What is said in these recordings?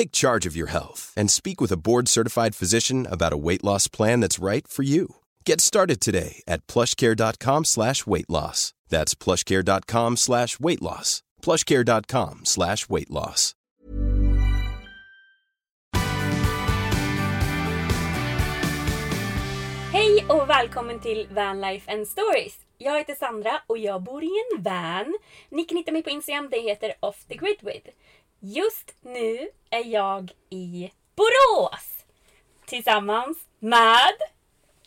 Take charge of your health and speak with a board-certified physician about a weight loss plan that's right for you. Get started today at plushcare.com slash weight loss. That's plushcare.com slash weight loss. plushcare.com slash weight loss. Hej och välkommen till Vanlife and Stories. Jag heter Sandra och jag bor i en van. Ni kan hitta mig på Instagram, det heter Off the Grid With. Just nu är jag i Borås tillsammans med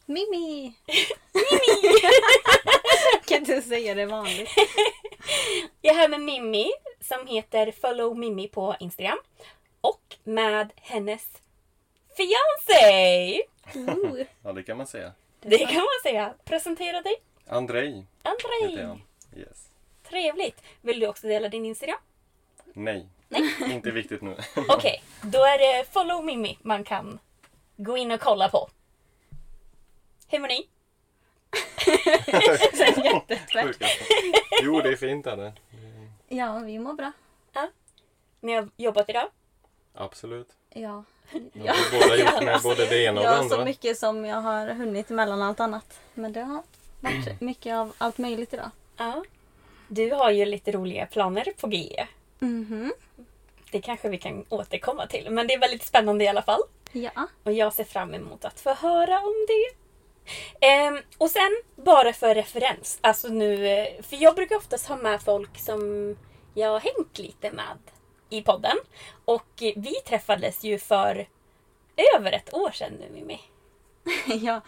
Mimmi! Mimmi! kan du säga det vanligt? Jag är här med Mimmi som heter Follow Mimmi på Instagram. Och med hennes fiancé! Ooh. Ja, det kan man säga. Det kan man säga. Presentera dig. Andrei. jag. Yes. Trevligt. Vill du också dela din Instagram? Nej, inte viktigt nu. Okej, då är det Follow Mimmi man kan gå in och kolla på. Hur mår ni? Sjukaste. jo, det är fint är det. Ja, vi mår bra. Ni har jobbat idag? Absolut. Ja. Vi har båda gjort med både det ena och det Ja, så andra. mycket som jag har hunnit mellan allt annat. Men det har varit mycket av allt möjligt idag. Ja. Du har ju lite roliga planer på G. Mhm. Det kanske vi kan återkomma till. Men det är väldigt spännande i alla fall. Ja. Och jag ser fram emot att få höra om det. Ehm, och sen, bara för referens. Alltså nu, eh, för jag brukar oftast ha med folk som jag har hängt lite med i podden. Och vi träffades ju för över ett år sedan nu Mimmi. ja.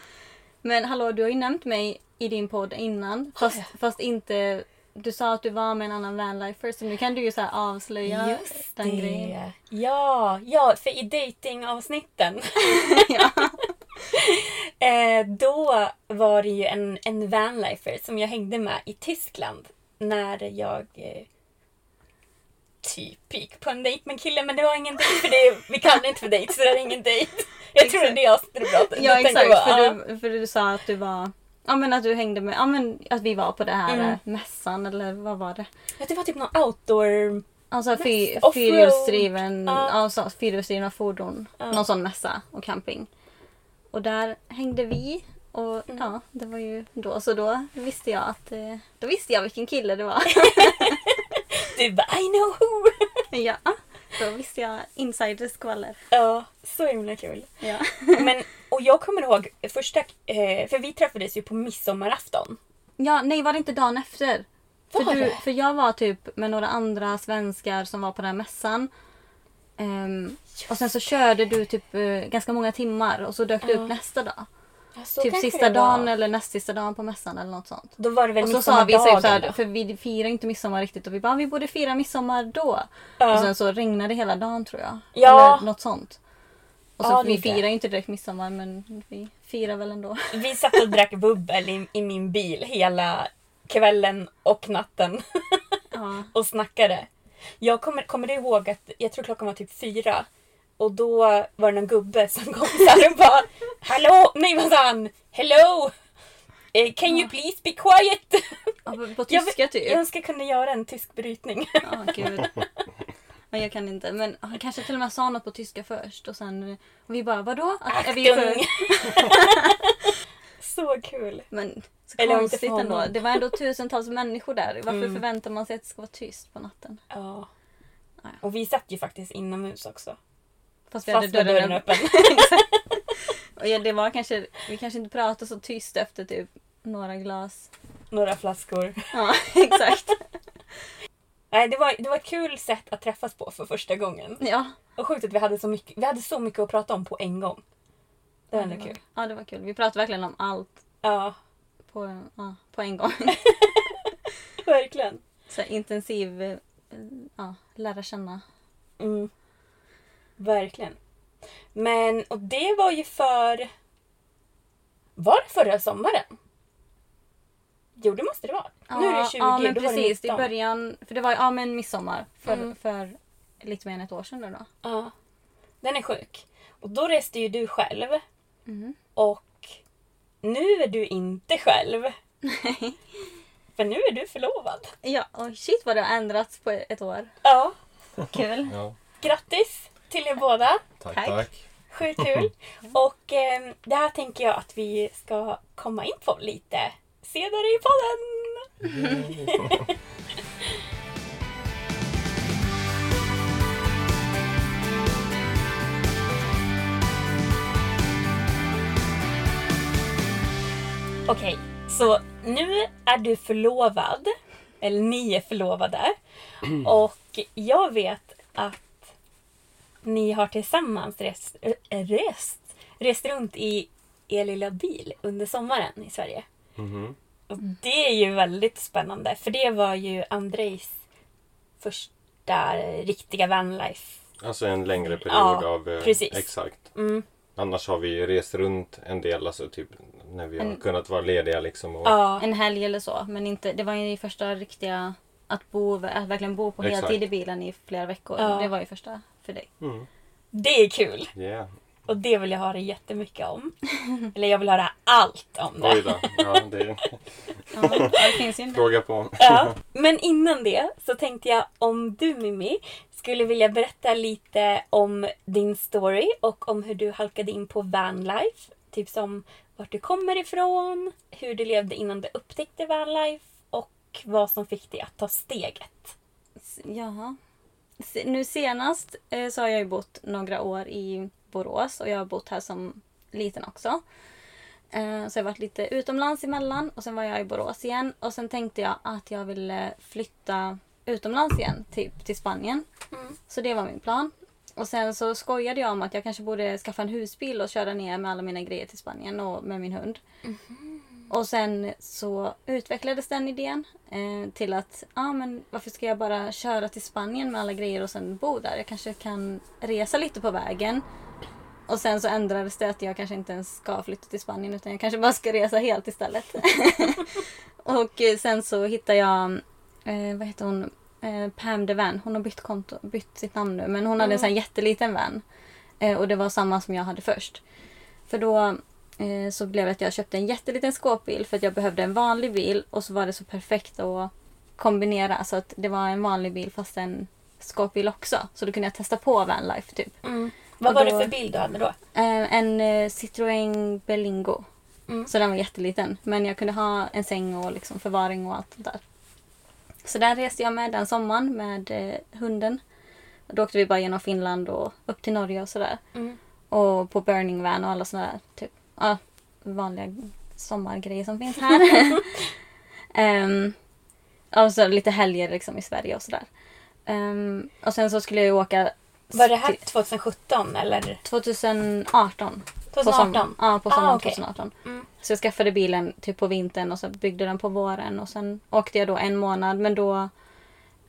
Men hallå, du har ju nämnt mig i din podd innan. Fast, fast inte... Du sa att du var med en annan vanlifer så nu kan du ju så avslöja den grejen. Ja, ja, för i datingavsnitten Ja. eh, då var det ju en, en vanlifer som jag hängde med i Tyskland när jag eh, typ gick på en dejt med en kille men det var ingen dejt för det, vi kallar det inte för dejt så det är ingen dejt. Jag tror det är det jag och pratar Ja exakt, för, du, för du sa att du var... Ja men att du hängde med, ja men att vi var på det här Mm. eh, mässan eller vad var det? Ja, det var typ någon outdoor... Alltså fy, fyrhjulsdriven, alltså, fyrhjulsdrivna fordon. Ja. Någon sån mässa och camping. Och där hängde vi och Mm. ja, det var ju då. Så då visste jag att, eh, då visste jag vilken kille det var. Du bara I know who! ja, då visste jag insiderskvaller. ja, så himla kul. Ja. Men, och jag kommer ihåg första, eh, för vi träffades ju på midsommarafton. ja, nej var det inte dagen efter? För, Var du, det? för jag var typ med några andra svenskar som var på den här mässan. Ehm, och sen så körde du typ eh, ganska många timmar och så dök du Ja. upp nästa dag. Så typ kanske sista dagen eller näst sista dagen på mässan eller något sånt. Då var det väl Och så sa vi typ såhär, för vi firar inte midsommar riktigt och vi bara vi borde fira midsommar då. Ja. Och sen så regnade det hela dagen tror jag. Ja. Eller något sånt. Och så Ja, vi firar inte direkt midsommar men vi firar väl ändå. Vi satt och drack bubbel i, i min bil hela kvällen och natten. Ja. och snackade. Jag kommer, kommer du ihåg att jag tror klockan var typ fyra och då var det någon gubbe som kom så och bara Hallå! Nej vad sa han? Hello! Eh, Can you please be quiet? Ja, på- På Jag tyska typ. Jag önskar kunna göra en tysk brytning. Ja, gud. Ja, jag kan inte. Men han kanske till och med sa något på tyska först och sen och vi bara vadå? Att, är vi för... Så kul. Men så Eller konstigt ändå. Det var ändå tusentals människor där. Varför Mm. förväntar man sig att det ska vara tyst på natten? Ja. Och vi satt ju faktiskt inomhus också. Fast vi Fast hade dörren, dörren öppen. Och ja, det var kanske, vi kanske inte pratade så tyst efter typ några glas. Några flaskor. Ja, exakt. Nej, det var, det var ett kul sätt att träffas på för första gången. Ja. Och sjukt att vi hade så mycket, vi hade så mycket att prata om på en gång. Det var ändå kul. Ja, det var kul. Vi pratade verkligen om allt Ja, på, ja, på en gång. verkligen. Så intensiv, eh, ja, lära känna. Mm. Verkligen. Men, och det var ju för... Var det förra sommaren? Jo, det måste det vara. nu är det 20, ja, men då var det precis. I 19. början, för det var ja, men midsommar för, Mm. för lite mer än ett år sedan nu då. Ja. Den är sjuk. Och då reste ju du själv. Mm. Och nu är du inte själv. För nu är du förlovad. Ja, och shit vad det har ändrats på ett år. Ja. Kul. Ja, Grattis till er båda. tack, Tack. tack. Sjukt kul. Och eh, det här tänker jag att vi ska komma in på lite senare i podden. Okej, så nu är du förlovad. Eller ni är förlovade. Och jag vet att ni har tillsammans rest, äh, rest, rest runt i er lilla bil under sommaren i Sverige. Mhm. Och det är ju väldigt spännande för det var ju Andrejs första riktiga vanlife. Alltså en längre period Ja, av... eh, precis. Exakt. Mm. Annars har vi rest runt en del, alltså typ när vi har En- kunnat vara lediga liksom. Och, Ja, En helg eller så. Men inte, det var ju första riktiga att, bo, att verkligen bo på Exakt. heltid i bilen i flera veckor. Ja. Det var ju första för dig. Mm. det är kul. Yeah. Och det vill jag höra jättemycket om. Eller jag vill höra allt om det. Oj då. Ja, det är Ja, det finns ju en fråga på. Ja, men innan det så tänkte jag om du Mimmi skulle vilja berätta lite om din story och om hur du halkade in på vanlife. Typ som vart du kommer ifrån, hur du levde innan du upptäckte vanlife och vad som fick dig att ta steget. Jaha. Nu senast eh, så har jag ju bott några år i Borås och jag har bott här som liten också. Eh, så jag har varit lite utomlands emellan och sen var jag i Borås igen och sen tänkte jag att jag ville flytta utomlands igen, typ till Spanien. Så det var min plan. Och sen så skojade jag om att jag kanske borde skaffa en husbil och köra ner med alla mina grejer till Spanien och med min hund. Och sen så utvecklades den idén eh, till att ah, men varför ska jag bara köra till Spanien med alla grejer och sen bo där? Jag kanske kan resa lite på vägen. Och sen så ändrades det att jag kanske inte ens ska flytta till Spanien utan jag kanske bara ska resa helt istället. och eh, sen så hittade jag, eh, vad heter hon, eh, Pam DeVan. Hon har bytt, konto, bytt sitt namn nu men hon hade en sån här jätteliten van. Eh, och det var samma som jag hade först. För då eh, så blev det att jag köpte en jätteliten skåpbil för att jag behövde en vanlig bil och så var det så perfekt att kombinera så att det var en vanlig bil fast en skåpbil också. Så då kunde jag testa på vanlife typ. Vad Och var då- det för bild du hade då? Eh, en eh, Citroën Berlingo. Mm. Så den var jätteliten. Men jag kunde ha en säng och liksom förvaring och allt sånt där. Så där reste jag med den sommaren med eh, hunden. Då åkte vi bara genom Finland och upp till Norge och sådär. Mm. Och på Burning Van och alla sådana där typ, ja, vanliga sommargrejer som finns här. um, och så lite helger liksom i Sverige och sådär. Ehm, och sen så skulle jag ju åka Var det här till- 2017 eller? 2018. På 2018? som, ja, på Ah, sommaren okej. 2018. Mm. Så jag skaffade bilen typ på vintern och så byggde den på våren och sen åkte jag då en månad men då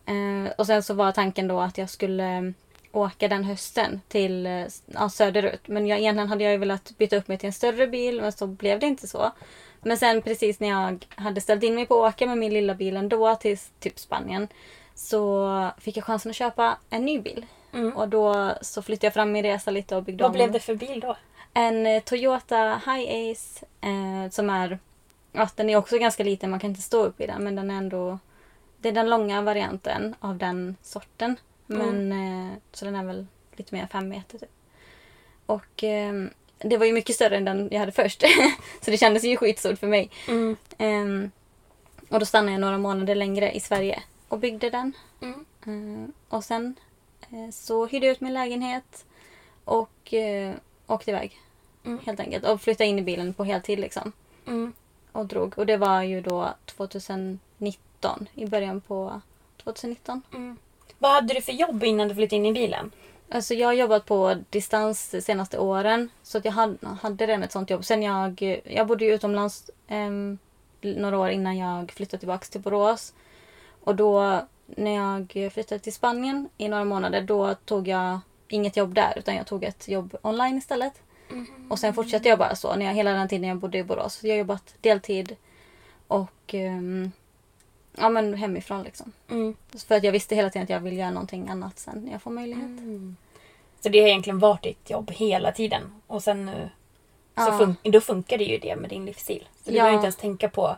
eh, och sen så var tanken då att jag skulle åka den hösten till eh, ja, söderut. Men jag, egentligen hade jag ju velat byta upp mig till en större bil men så blev det inte så. Men sen precis när jag hade ställt in mig på att åka med min lilla bil ändå till typ Spanien. Så fick jag chansen att köpa en ny bil. Och då så flyttade jag fram min resa lite och byggde Vad om. blev det för bil då? En eh, Toyota Hi-Ace eh, som är... Ja, den är också ganska liten, man kan inte stå upp i den men den är ändå... Det är den långa varianten av den sorten. Men, eh, så den är väl lite mer än fem meter typ. Och eh, det var ju mycket större än den jag hade först. så det kändes ju skitstort för mig. Mm. Ehm, och då stannade jag några månader längre i Sverige och byggde den. Mm. Ehm, och sen eh, så hyrde jag ut min lägenhet och eh, åkte iväg. Mm. Helt enkelt. Och flyttade in i bilen på heltid liksom. Mm. Och drog. Och det var ju då 2019. I början på 2019. Vad hade du för jobb innan du flyttade in i bilen? Alltså jag har jobbat på distans de senaste åren. Så att jag hade, hade redan ett sånt jobb. Sen jag, jag bodde ju utomlands ehm, några år innan jag flyttade tillbaka till Borås. Och då när jag flyttade till Spanien i några månader då tog jag inget jobb där utan jag tog ett jobb online istället. Och sen fortsatte jag bara så när jag, hela den tiden jag bodde i Borås. Jag har jobbat deltid och ehm, ja, men hemifrån liksom. Mm. För att jag visste hela tiden att jag vill göra någonting annat sen när jag får möjlighet. Så det har egentligen varit ditt jobb hela tiden. Och sen nu så Ja. fun- då funkar det ju det med din livsstil. Så du Ja. behöver inte ens tänka på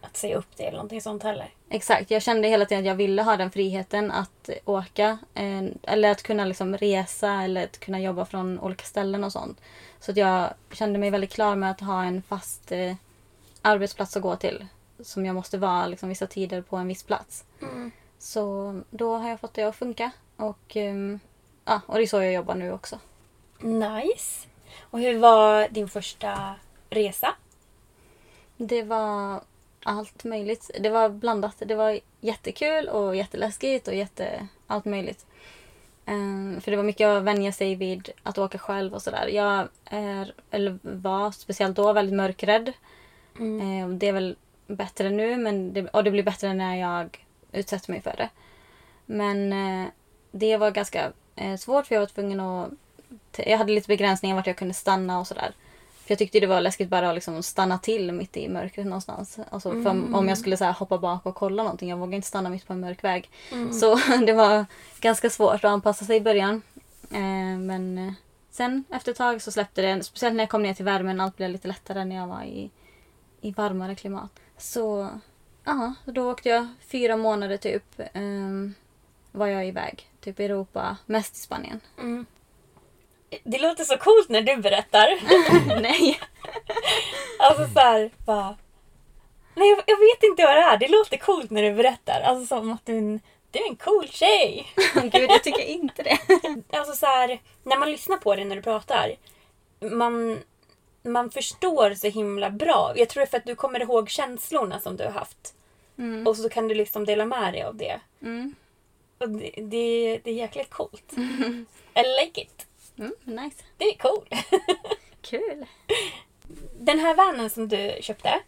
att säga upp det eller någonting sånt heller. Exakt, jag kände hela tiden att jag ville ha den friheten att åka. Eh, eller att kunna liksom resa eller att kunna jobba från olika ställen och sånt. Så att jag kände mig väldigt klar med att ha en fast eh, arbetsplats att gå till. Som jag måste vara liksom, vissa tider på en viss plats. Så då har jag fått det att funka. Och, ehm, ja, och det är så jag jobbar nu också. Nice. Och hur var din första resa? Det var allt möjligt. Det var blandat. Det var jättekul och jätteläskigt och jätte... allt möjligt. Ehm, för det var mycket att vänja sig vid att åka själv och sådär. Jag är, eller var speciellt då, väldigt mörkrädd. Ehm, det är väl bättre nu men det, och det blir bättre när jag utsätter mig för det. Men eh, det var ganska eh, svårt för jag var tvungen att... Jag hade lite begränsningar vart jag kunde stanna och sådär. För jag tyckte det var läskigt bara att liksom stanna till mitt i mörkret någonstans. Alltså för om- jag skulle så hoppa bak och kolla någonting. Jag vågade inte stanna mitt på en mörk väg. Så det var ganska svårt att anpassa sig i början. Eh, men eh, sen efter ett tag så släppte det. Speciellt när jag kom ner till värmen. Allt blev lite lättare när jag var i, i varmare klimat. Så ja, då åkte jag fyra månader typ. ehm, var jag iväg. Typ Europa, mest i Spanien. Det låter så coolt när du berättar. Nej! Alltså så här, bara... Nej, jag, jag vet inte vad det är. Det låter coolt när du berättar. Alltså som att du är en, du är en cool tjej. Gud, jag tycker inte det. Alltså så här, när man lyssnar på dig när du pratar. Man, man förstår så himla bra. Jag tror det är för att du kommer ihåg känslorna som du har haft. Och så kan du liksom dela med dig av det. Mm. Och det, det, det är jäkligt coolt. I like it. Mm, nice. Det är cool. Kul. Den här vanen som du köpte,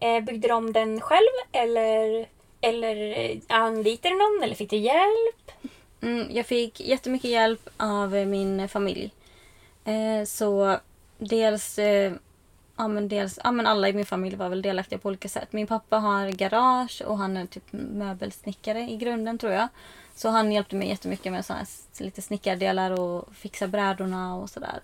eh, byggde du om den själv eller, eller eh, anlitade du någon eller fick du hjälp? Mm, jag fick jättemycket hjälp av min familj. Eh, så dels, eh, ja, men dels ja, men alla i min familj var väl delaktiga på olika sätt. Min pappa har garage och han är typ möbelsnickare i grunden tror jag. Så han hjälpte mig jättemycket med såna lite snickardelar och fixa brädorna och sådär.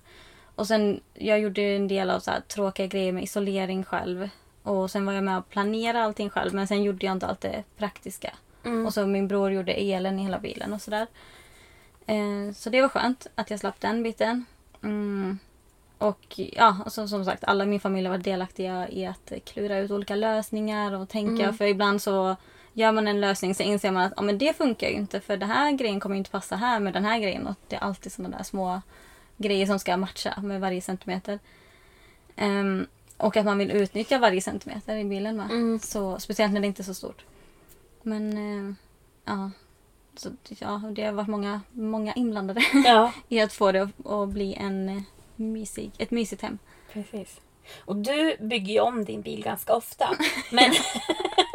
Och sen jag gjorde en del av så här, tråkiga grejer med isolering själv. Och sen var jag med och planerade allting själv men sen gjorde jag inte allt det praktiska. Och så min bror gjorde elen i hela bilen och sådär. Eh, så det var skönt att jag slapp den biten. Mm. Och ja, och så, som sagt, alla i min familj var delaktiga i att klura ut olika lösningar och tänka. För ibland så gör man en lösning så inser man att ja, men det funkar ju inte för den här grejen kommer inte passa här med den här grejen. Och det är alltid sådana där små grejer som ska matcha med varje centimeter. Ehm, och att man vill utnyttja varje centimeter i bilen med. Så, speciellt när det inte är så stort. Men eh, ja, så, ja, det har varit många, många inblandade Ja, i att få det att, att bli en eh, mysig, ett mysigt hem. precis. Och du bygger ju om din bil ganska ofta. Men,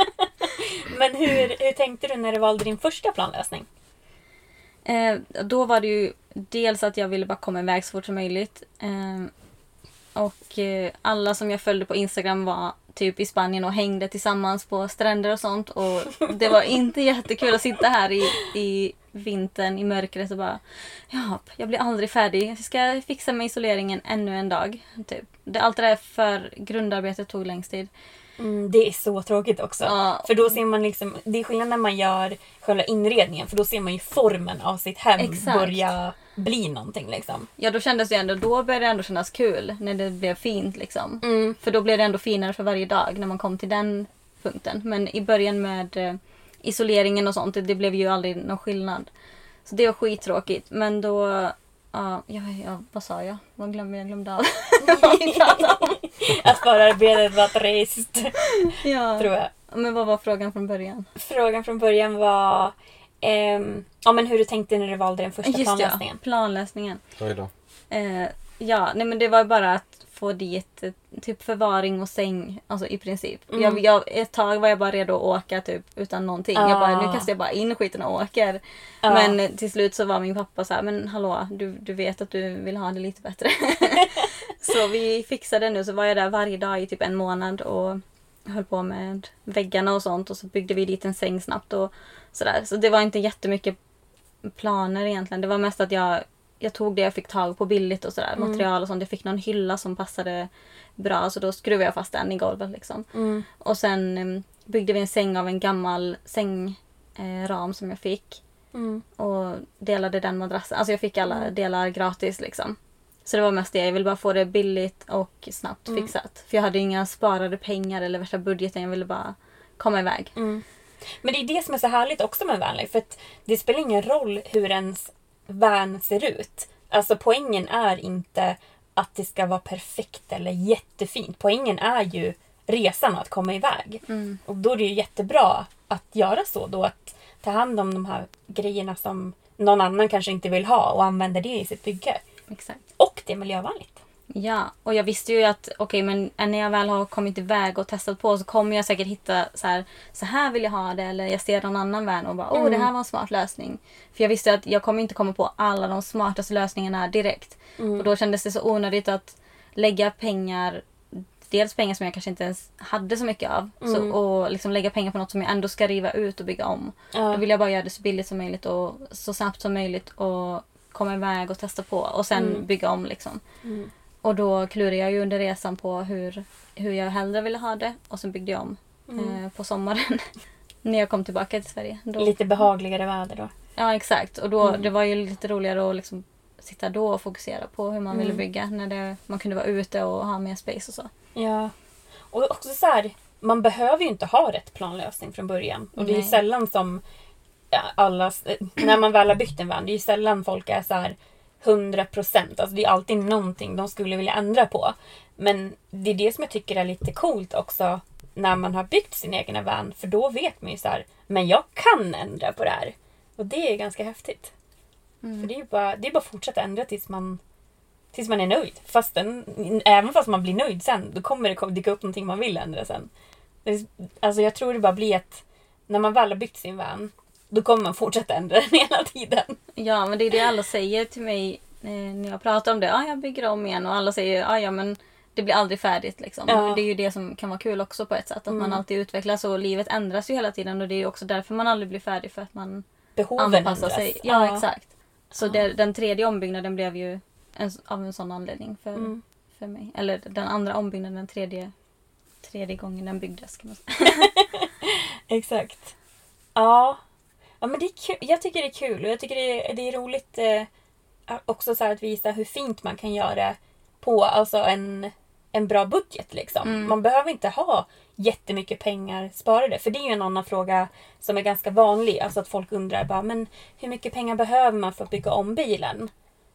men hur, hur tänkte du när du valde din första planlösning? Eh, då var det ju dels att jag ville bara komma iväg så fort som möjligt. Eh, och eh, alla som jag följde på Instagram var typ i Spanien och hängde tillsammans på stränder och sånt. Och det var inte jättekul att sitta här i, i vintern i mörkret och bara ja, jag blir aldrig färdig. Jag ska fixa med isoleringen ännu en dag. Typ. Det, allt det där för grundarbetet tog längst tid. Mm, det är så tråkigt också. Ja. För då ser man liksom, det är skillnad när man gör själva inredningen för då ser man ju formen av sitt hem Exakt. börja bli någonting liksom. Ja då kändes det ändå, då började det ändå kännas kul när det blev fint liksom. Mm. För då blev det ändå finare för varje dag när man kom till den punkten. Men i början med eh, isoleringen och sånt, det, blev ju aldrig någon skillnad. Så det var skittråkigt. Men då, ja, ja, ja vad sa jag? Vad glömde jag? glömde om. Att förarbetet var trist, ja. tror jag. Men vad var frågan från början? Frågan från början var ehm, ja, men hur du tänkte när du valde den första Just planlösningen. ja, planlösningen. Oj då. Eh, ja, nej men det var bara att få dit eh, typ förvaring och säng, alltså i princip. Mm. Jag, jag, ett tag var jag bara redo att åka typ utan någonting. Jag bara, Ah. nu kastar jag bara in skiten och åker. Ja. Men eh, till slut så var min pappa så här, men hallå, du, du vet att du vill ha det lite bättre. så vi fixade nu, så var jag där varje dag i typ en månad och höll på med väggarna och sånt och så byggde vi dit en säng snabbt och sådär. Så det var inte jättemycket planer egentligen. Det var mest att jag, jag tog det jag fick tag på billigt och sådär. Material och sånt. Jag fick någon hylla som passade bra så då skruvade jag fast den i golvet liksom. Mm. Och sen em, byggde vi en säng av en gammal sängram eh, som jag fick. Mm. Och delade den madrassen. Alltså jag fick alla delar gratis liksom. Så det var mest det. Jag ville bara få det billigt och snabbt fixat. För jag hade inga sparade pengar eller värsta budgeten. Jag ville bara komma iväg. Men det är det som är så härligt också med vanlife. För att det spelar ingen roll hur ens van ser ut. Alltså poängen är inte att det ska vara perfekt eller jättefint. Poängen är ju resan att komma iväg. Och då är det ju jättebra att göra så då. Att ta hand om de här grejerna som någon annan kanske inte vill ha och använda det i sitt bygge. Exakt. Och det är miljövänligt. Ja, och jag visste ju att okej, men när jag väl har kommit iväg och testat på så kommer jag säkert hitta så här, så här vill jag ha det eller jag ser någon annan vän och bara åh det här var en smart lösning. För jag visste att jag kommer inte komma på alla de smartaste lösningarna direkt. Och då kändes det så onödigt att lägga pengar Dels pengar som jag kanske inte ens hade så mycket av. Så, och liksom lägga pengar på något som jag ändå ska riva ut och bygga om. Ja. Då vill jag bara göra det så billigt som möjligt och så snabbt som möjligt och komma iväg och testa på och sen bygga om liksom. Och då klurade jag ju under resan på hur, hur jag hellre ville ha det och sen byggde jag om eh, på sommaren. när jag kom tillbaka till Sverige. Då, Lite behagligare väder då. Ja exakt och då, det var ju lite roligare att liksom sitta då och fokusera på hur man ville bygga. När det, man kunde vara ute och ha mer space och så. Ja. Och också så här, man behöver ju inte ha rätt planlösning från början. Och det är sällan som alla, när man väl har byggt en van, det är ju sällan folk är så här 100 procent. Alltså det är alltid någonting de skulle vilja ändra på. Men det är det som jag tycker är lite coolt också när man har byggt sin egen van. För då vet man ju så här, men jag kan ändra på det här. Och det är ganska häftigt. För det är ju bara, det är bara att fortsätta ändra tills man, tills man är nöjd. Fast den, även fast man blir nöjd sen, då kommer det dyka upp någonting man vill ändra sen. Alltså jag tror det bara blir att när man väl har byggt sin van, då kommer man fortsätta ändra den hela tiden. Ja men det är det alla säger till mig eh, när jag pratar om det. Ja, jag bygger om igen och alla säger ja, ja men det blir aldrig färdigt liksom. Ja. Det är ju det som kan vara kul också på ett sätt. Att man alltid utvecklas och livet ändras ju hela tiden och det är också därför man aldrig blir färdig för att man Behoven anpassar ändras. sig. Ja, exakt. Så det, den tredje ombyggnaden blev ju en, av en sån anledning för, Mm. för mig. Eller den andra ombyggnaden, den tredje, tredje gången den byggdes kan man säga. Exakt. Ja. Ja men det är kul. Jag tycker det är kul och jag tycker det är, det är roligt eh, också så att visa hur fint man kan göra på alltså en, en bra budget. Liksom. Man behöver inte ha jättemycket pengar sparade. För det är ju en annan fråga som är ganska vanlig. Alltså att folk undrar bara, men hur mycket pengar behöver man för att bygga om bilen?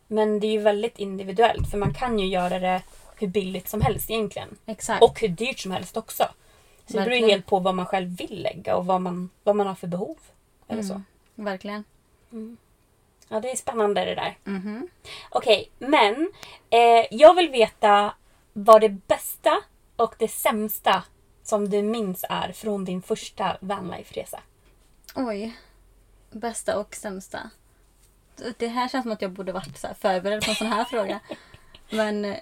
Men det är ju väldigt individuellt för man kan ju göra det hur billigt som helst egentligen. Exakt. Och hur dyrt som helst också. Så det beror ju helt på vad man själv vill lägga och vad man, vad man har för behov. Eller så. Verkligen. Ja, det är spännande det där. Mhm. Okej, men eh, jag vill veta vad det bästa och det sämsta som du minns är från din första vanlife-resa. Oj. Bästa och sämsta. Det här känns som att jag borde varit så här förberedd på en sån här fråga. Men...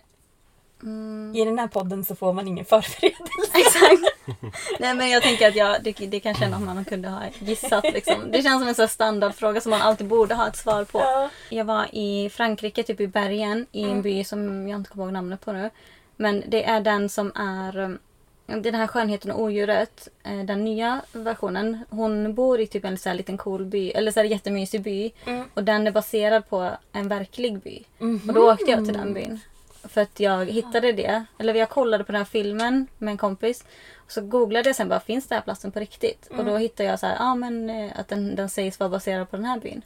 eh, I den här podden så får man ingen förberedelse. Exakt. Nej men jag tänker att jag, det, det kanske är något man kunde ha gissat. Liksom. Det känns som en sån standardfråga som man alltid borde ha ett svar på. Ja. Jag var i Frankrike, typ i bergen, i en by som jag inte kommer ihåg namnet på nu. Men det är den som är um, den här Skönheten och odjuret, eh, den nya versionen. Hon bor i typ en så här liten cool by, eller så här jättemysig by. Och den är baserad på en verklig by. Och då åkte jag till den byn. För att jag hittade det, eller jag kollade på den här filmen med en kompis. Och så googlade jag sen bara, finns den här platsen på riktigt? Och då hittade jag så här, ja men eh, att den, den sägs vara baserad på den här byn.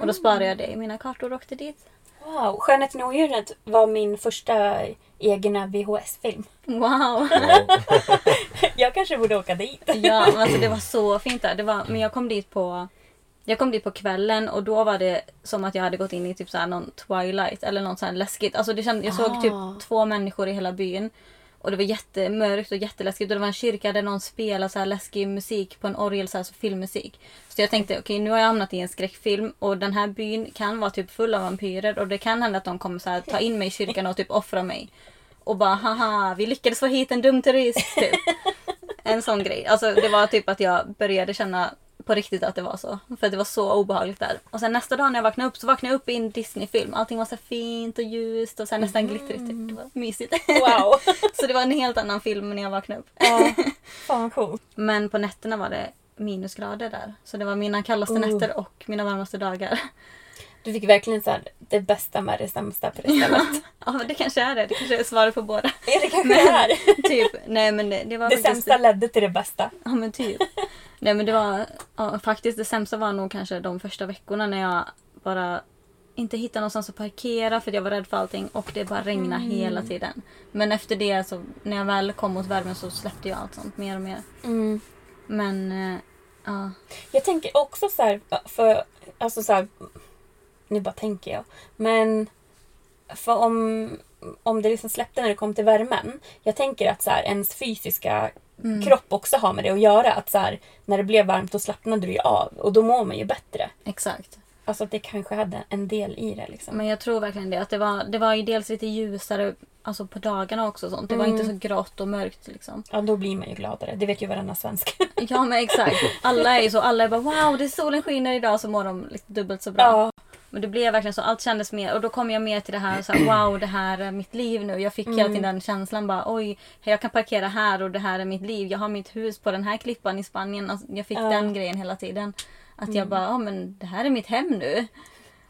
Och då sparade jag det i mina kartor och åkte dit. Wow, Skönheten och odjuret var min första egna VHS-film. Wow! Jag kanske borde åka dit. Ja, men alltså det var så fint där. Det var, men jag kom dit på jag kom dit på kvällen och då var det som att jag hade gått in i typ så här någon Twilight eller något så här läskigt. Alltså det känd, jag såg typ två människor i hela byn. Och det var jättemörkt och jätteläskigt. Och det var en kyrka där någon spelade så här läskig musik på en orgel, så här, så filmmusik. Så jag tänkte okej nu har jag hamnat i en skräckfilm och den här byn kan vara typ full av vampyrer och det kan hända att de kommer så här, ta in mig i kyrkan och typ offra mig. Och bara haha, vi lyckades få hit en dum turist. Typ. En sån grej. Alltså det var typ att jag började känna på riktigt att det var så. För det var så obehagligt där. Och sen nästa dag när jag vaknade upp så vaknade jag upp i en Disney-film. Allting var så fint och ljust och så nästan glittrigt. Typ. Det var mysigt. Wow. så det var en helt annan film när jag vaknade upp. Ja, fan vad coolt. Men på nätterna var det minusgrader där. Så det var mina kallaste Oh. nätter och mina varmaste dagar. Du fick verkligen så här, det bästa med det sämsta på det stället. Ja men det kanske är det. Det kanske är svaret på båda. Är det kanske det är? typ. Nej men det, det var Det sämsta ledde till det bästa. Ja men typ. Nej men det var ja, faktiskt det sämsta var nog kanske de första veckorna när jag bara inte hittade någonstans att parkera för jag var rädd för allting och det bara regnade hela tiden. Men efter det så när jag väl kom mot värmen så släppte jag allt sånt mer och mer. Men eh, ja. Jag tänker också så här, för alltså så här, nu bara tänker jag. Men för om, om det liksom släppte när det kom till värmen. Jag tänker att så här, ens fysiska kropp också har med det att göra. Att så här, när det blev varmt då slappnade du ju av och då mår man ju bättre. exakt. Alltså att det kanske hade en del i det liksom. Men jag tror verkligen det. Att det var, det var ju dels lite ljusare alltså på dagarna också. Sånt. Det var inte så grått och mörkt liksom. Ja, då blir man ju gladare. Det vet ju varenda svensk. Ja men exakt. Alla är ju så. Alla är bara wow, det är solen skiner idag så mår de lite dubbelt så bra. ja. Men det blev verkligen så. Allt kändes mer. Och då kom jag mer till det här, så här wow det här är mitt liv nu. Jag fick hela tiden den känslan bara oj jag kan parkera här och det här är mitt liv. Jag har mitt hus på den här klippan i Spanien. Alltså, jag fick Ja. den grejen hela tiden. Att jag bara ja men det här är mitt hem nu.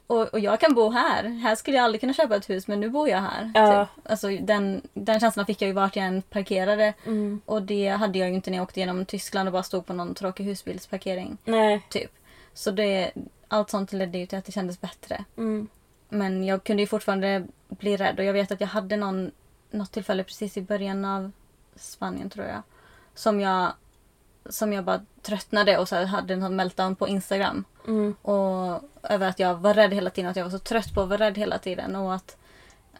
Och, och jag kan bo här. Här skulle jag aldrig kunna köpa ett hus men nu bor jag här. Ja. Typ. Alltså, den, den känslan fick jag ju vart jag än parkerade. Mm. Och det hade jag ju inte när jag åkte genom Tyskland och bara stod på någon tråkig husbilsparkering. Nej. Typ. Så det, allt sånt ledde ju till att det kändes bättre. Mm. Men jag kunde ju fortfarande bli rädd och jag vet att jag hade någon, något tillfälle precis i början av Spanien tror jag. Som jag, som jag bara tröttnade och så hade en meltdown på Instagram. Mm. Och över att jag var rädd hela tiden, att jag var så trött på att vara rädd hela tiden. Och att,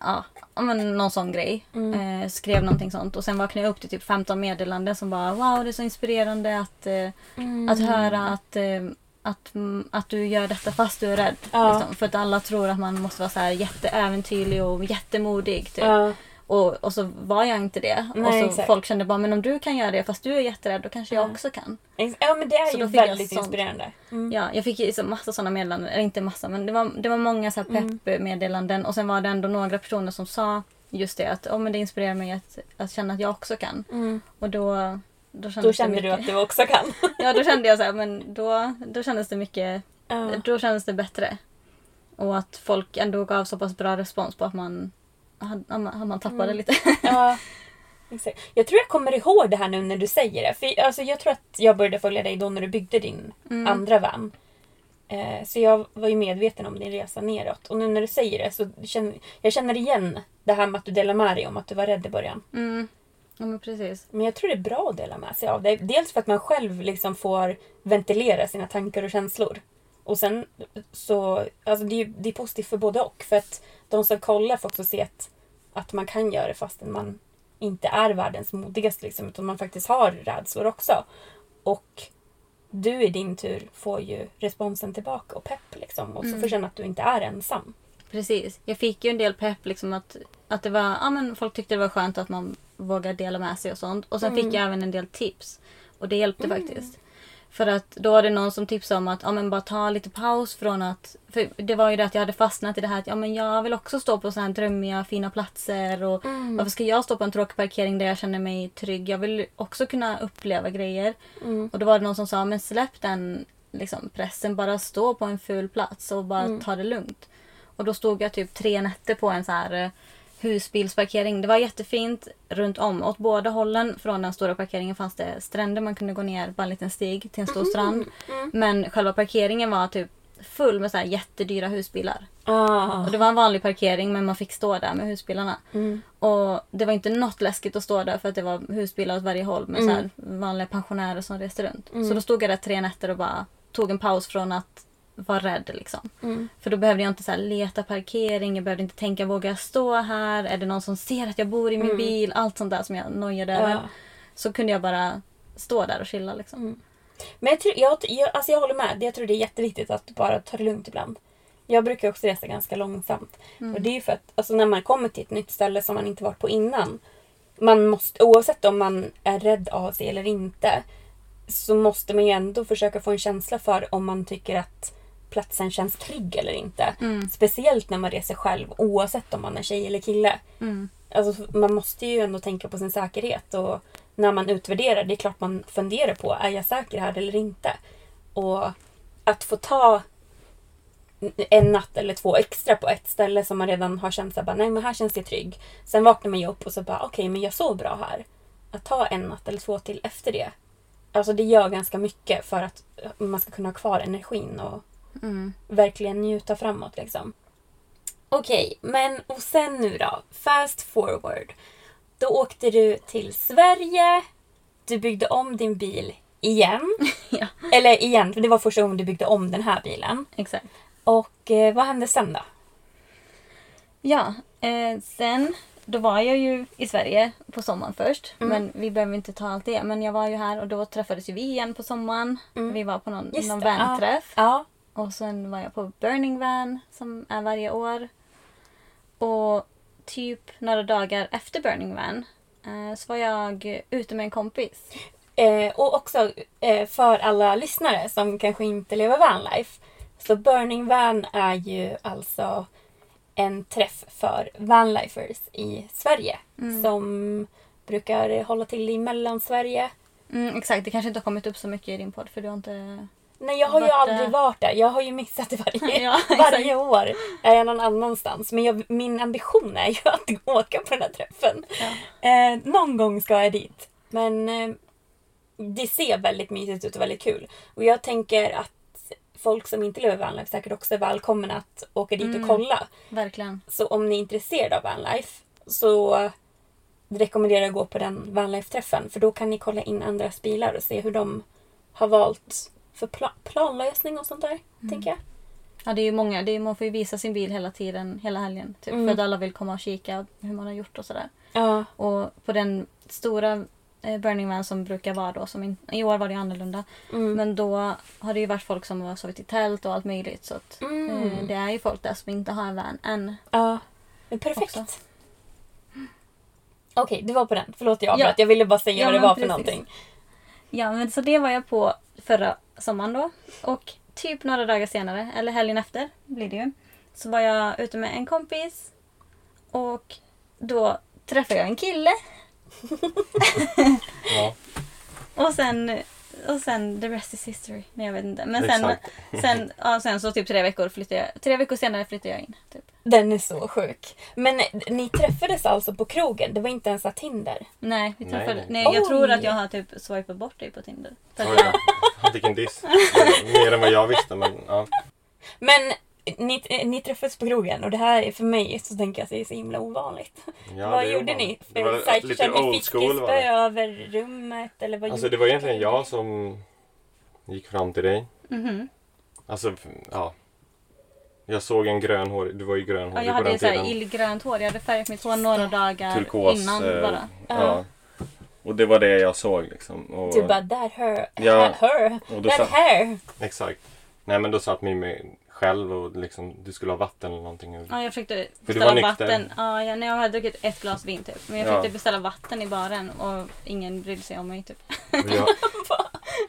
ja, men någon sån grej. Eh, skrev någonting sånt. Och sen vaknade jag upp till typ 15 meddelanden som bara wow det är så inspirerande att, eh, att höra att, eh, att, mm, att du gör detta fast du är rädd. Ja. Liksom. För att alla tror att man måste vara så här jätteäventyrlig och jättemodig. Typ. Ja. Och, och så var jag inte det. Nej, och så exakt. folk kände bara men om du kan göra det fast du är jätterädd då kanske jag också kan. Ja men det är Så ju väldigt inspirerande. Mm. Ja, jag fick så massa sådana meddelanden. Eller inte massa, men det var, det var många så Mm. pepp-meddelanden. Och sen var det ändå några personer som sa just det. Att oh, men det inspirerar mig att, att känna att jag också kan. Och då, då Mm. Då kände du att du också kan. Ja, då kände jag så här, men då, då kändes det mycket... Ja. Då kändes det bättre. Och att folk ändå gav så pass bra respons på att man, att man, tappade Mm. lite. Ja, exakt. Jag tror jag kommer ihåg det här nu när du säger det. För alltså, jag tror att jag började följa dig då när du byggde din andra van. Eh, så jag var ju medveten om din resa neråt. Och nu när du säger det så känner jag känner igen det här med att du delar med dig om att du var rädd i början. Mm. Ja, men precis. Men jag tror det är bra att dela med sig av det. Dels för att man själv liksom får ventilera sina tankar och känslor. Och sen så, alltså det är det är positivt för både och. För att de som kollar får också se att, att man kan göra det fastän man inte är världens modigaste. Liksom, utan man faktiskt har rädslor också. Och du i din tur får ju responsen tillbaka och pepp. Liksom, och så får du känna att du inte är ensam. Precis. Jag fick ju en del pepp liksom att att det var, ja men folk tyckte det var skönt att man vågar dela med sig och sånt. Och sen fick jag även en del tips. Och det hjälpte faktiskt. För att då var det någon som tipsade om att ja, men bara ta lite paus från att... För det var ju det att jag hade fastnat i det här att ja, men jag vill också stå på sådana här drömmiga fina platser. Och Varför ska jag stå på en tråkig parkering där jag känner mig trygg? Jag vill också kunna uppleva grejer. Och då var det någon som sa men släpp den liksom, pressen. Bara stå på en ful plats och bara ta det lugnt. Och då stod jag typ tre nätter på en så här eh, husbilsparkering. Det var jättefint runt om. Åt båda hållen från den stora parkeringen fanns det stränder. Man kunde gå ner på en liten stig till en stor strand. Men själva parkeringen var typ full med så här jättedyra husbilar. Ah. Och det var en vanlig parkering men man fick stå där med husbilarna. Och det var inte något läskigt att stå där för att det var husbilar åt varje håll med så här vanliga pensionärer som reste runt. Så då stod jag där tre nätter och bara tog en paus från att vara rädd. Liksom. För då behövde jag inte så här leta parkering, jag behövde inte tänka vågar jag stå här? Är det någon som ser att jag bor i min bil? Allt sånt där som jag nojade Ja. över. Så kunde jag bara stå där och chilla. Liksom. Men jag, tror, jag, jag, alltså jag håller med. Jag tror det är jätteviktigt att bara ta det lugnt ibland. Jag brukar också resa ganska långsamt. Och det är för att alltså, när man kommer till ett nytt ställe som man inte varit på innan. Man måste, oavsett om man är rädd av sig eller inte. Så måste man ju ändå försöka få en känsla för om man tycker att platsen känns trygg eller inte. Speciellt när man reser själv oavsett om man är tjej eller kille. Alltså, man måste ju ändå tänka på sin säkerhet. Och när man utvärderar, det är klart man funderar på, är jag säker här eller inte? Och att få ta en natt eller två extra på ett ställe som man redan har känt såhär, nej men här känns jag trygg. Sen vaknar man ju upp och så bara, okej men jag sov bra här. Att ta en natt eller två till efter det. Alltså det gör ganska mycket för att man ska kunna ha kvar energin och verkligen njuta framåt liksom. Okej, men och sen nu då? Fast forward. Då åkte du till Sverige. Du byggde om din bil igen. Ja. Eller igen, för det var första gången du byggde om den här bilen. Exakt. Och eh, vad hände sen då? Ja, eh, sen då var jag ju i Sverige på sommaren först. Mm. Men vi behöver inte ta allt det. Men jag var ju här och då träffades ju vi igen på sommaren. Vi var på någon, Mm. Just någon det, vanträff. Ja. Och sen var jag på Burning Van som är varje år. Och typ några dagar efter Burning Van eh, så var jag ute med en kompis. Eh, och också eh, för alla lyssnare som kanske inte lever vanlife. Så Burning Van är ju alltså en träff för vanlifers i Sverige. Som brukar hålla till i Mellansverige. Mm, exakt, det kanske inte har kommit upp så mycket i din podd för du har inte... Nej jag har ju Vart, aldrig eh, varit där. Jag har ju missat det varje, Ja, varje år. Är jag någon annanstans. Men jag, min ambition är ju att åka på den här träffen. Eh, någon gång ska jag dit. Men eh, det ser väldigt mysigt ut och väldigt kul. Och jag tänker att folk som inte lever vanlife säkert också är välkomna att åka dit och kolla. Verkligen. Så om ni är intresserade av vanlife så rekommenderar jag att gå på den vanlife-träffen. För då kan ni kolla in andras bilar och se hur de har valt för pla- planlösning och sånt där. Tänker jag. Ja, det är ju många. Det är, man får ju visa sin bil hela tiden, hela helgen. Typ, Mm. För att alla vill komma och kika hur man har gjort och sådär. Ja. Och på den stora eh, Burning Man som brukar vara då, som in, i år var det annorlunda. Mm. Men då har det ju varit folk som har sovit i tält och allt möjligt. Så att, Mm. eh, det är ju folk där som inte har en van än. Ja. Men perfekt. Också. Okej, du var på den. Förlåt jag Ja. avbröt. Jag ville bara säga Ja, vad det var för precis. någonting. Ja, men så det var jag på förra sommaren då. Och typ några dagar senare, eller helgen efter blir det ju. Så var jag ute med en kompis. Och då träffade jag en kille. Ja, Och sen, och sen the rest is history. Nej jag vet inte. Men sen, sen, ja, sen så typ tre veckor flyttade jag. Tre veckor senare flyttade jag in. Typ. Den är så sjuk. Men eh, ni träffades alltså på krogen? Det var inte ens att Tinder? Nej, vi träffade, nej. nej. jag Oj. tror att jag har typ swipat bort dig på Tinder. Oj då. Vilken diss. Mer än vad jag visste men ja. Men ni, eh, ni träffades på krogen och det här är för mig så tänker jag att det är så himla ovanligt. ja vad gjorde var- ni? Det var Så här, lite old school var det. över rummet? Eller vad Alltså det var egentligen jag som gick fram till dig. Mhm. Alltså, ja. Jag såg en grönhårig, du var ju ja, grönhårig jag på hade den så här tiden. illgrönt hår. Jag hade färgat mitt hår några dagar Turkos. innan eh, bara. Ja. Och det var det jag såg liksom. Och, Du bara, that her, Ja. her, that satt, hair. Exakt. Nej men då satt min med själv och liksom du skulle ha vatten eller någonting. Ja, jag försökte beställa nykter? vatten. Ja, jag, när jag hade druckit ett glas vin typ. Men jag Ja. försökte beställa vatten i baren och ingen brydde sig om mig typ.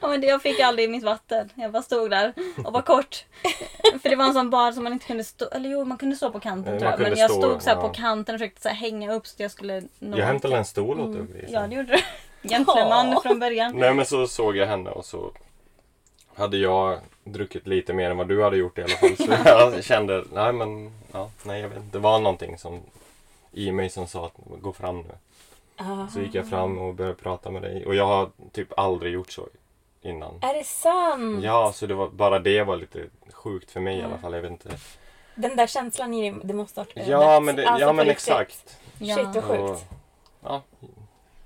Ja, men det- jag fick aldrig mitt vatten. Jag bara stod där och var kort. För det var en sån bar som man inte kunde stå... Eller jo, man kunde stå på kanten Nej, tror jag. Men jag stå, stod så här ja. på kanten och försökte så här hänga upp så att jag skulle nå... jag hämtade en stol åt dig. Mm. Ja, det gjorde du. Gentleman Ja. från början. Nej men så såg jag henne och så hade jag druckit lite mer än vad du hade gjort i alla fall. Så jag kände, nej men, ja, nej jag vet. Det var någonting som i mig som sa att gå fram nu. Ah. Så gick jag fram och började prata med dig. Och jag har typ aldrig gjort så innan. Är det sant? Ja, så det var, bara det var lite sjukt för mig i alla fall. Jag vet inte. Den där känslan i dig, det måste ha varit Ja men, det, Alltså, ja, men exakt. Shit vad Och, sjukt. ja,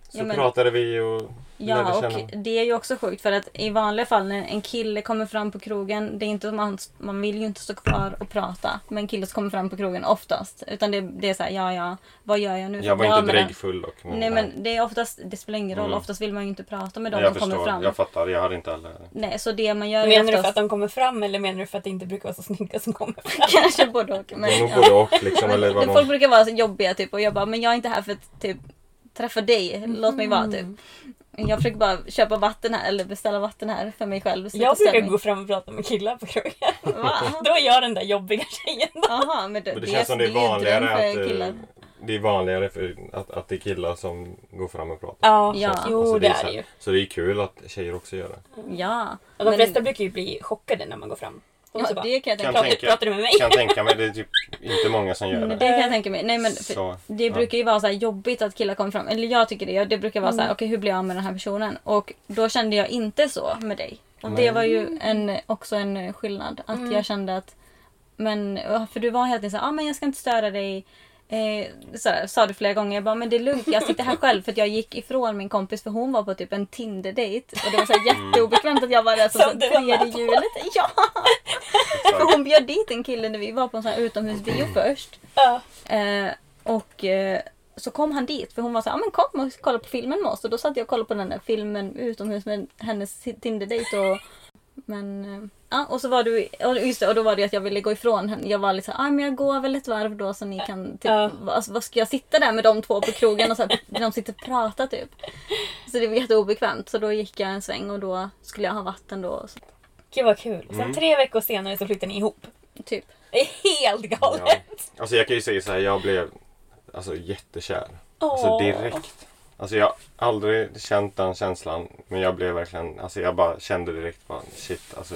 så Ja, men- pratade vi och Ja, och det är ju också sjukt för att i vanliga fall när en kille kommer fram på krogen, det är inte man, man vill ju inte stå kvar och prata med en kille som kommer fram på krogen oftast. Utan det, det är så här, ja ja, vad gör jag nu? Jag var Ja, inte dräggfull och Nej men det är oftast, det spelar ingen roll, Mm. oftast vill man ju inte prata med de jag som kommer förstår, fram. jag fattar. Jag hade inte alla... Nej, så det man gör Menar du för oftast att de kommer fram eller menar du för att det inte brukar vara så snygga som kommer fram? kanske både och. Men, ja. både och liksom. Eller vad Folk de... brukar vara så jobbiga typ och jag bara, men jag är inte här för att typ träffa dig, låt mig vara typ. Jag försöker bara köpa vatten här eller beställa vatten här för mig själv. så Jag det brukar gå fram och prata med killar på krogen. Va? Då är jag den där jobbiga tjejen. Jaha, men det, Men det känns som det är vanligare att, killar. eh, det är vanligare för att, att det är killar som går fram och pratar. Ja, Ja. Känns jo Alltså, det är det ju. Så det är kul att tjejer också gör det. Ja. Och de men- flesta brukar ju bli chockade när man går fram. Och så bara, det kan jag tänka mig. pratar, du med mig? Kan tänka mig, det är typ inte många som gör Men det. Det kan jag tänka mig. Nej, men Så, det ja. brukar ju vara så här jobbigt att killar kommer fram. Eller jag tycker det. Det brukar vara så Mm. här, okej hur blir jag av med den här personen? Och då kände jag inte så med dig. Och det var ju en, också en skillnad. Att Mm. jag kände att, men, för du var hela tiden så här, ah, men jag ska inte störa dig. Eh, så här, sa du flera gånger. Jag bara, men det är lugnt. Jag sitter här själv för att jag gick ifrån min kompis för hon var på typ en Tinder-date. Och det var så här jätteobekvämt att jag var där som, Som tredje hjulet. Ja! För hon bjöd dit en kille när vi var på en sån här utomhusbio först. Ja. Eh, och eh, så kom han dit för hon var så här, ah, men kom och kolla på filmen med oss. Och då satt jag och kollade på den där filmen utomhus med hennes Tinder-date. Och, men, eh, ja, och så var du, och just det, och då var det att jag ville gå ifrån henne. Jag var lite så här, ah, men jag går väl ett varv då så ni kan, typ, Ja. vad, vad ska jag sitta där med de två på krogen och så här, de sitter och pratar typ. Så det var jätteobekvämt. Så då gick jag en sväng och då skulle jag ha vatten då. Så, Gud vad kul. Sen Mm. tre veckor senare så flyttade ni ihop. typ. Det är helt galet. Ja. Alltså jag kan ju säga så här, jag blev alltså jättekär. Alltså Åh. direkt. Alltså jag har aldrig känt den känslan. Men jag blev verkligen, alltså jag bara kände direkt bara shit alltså.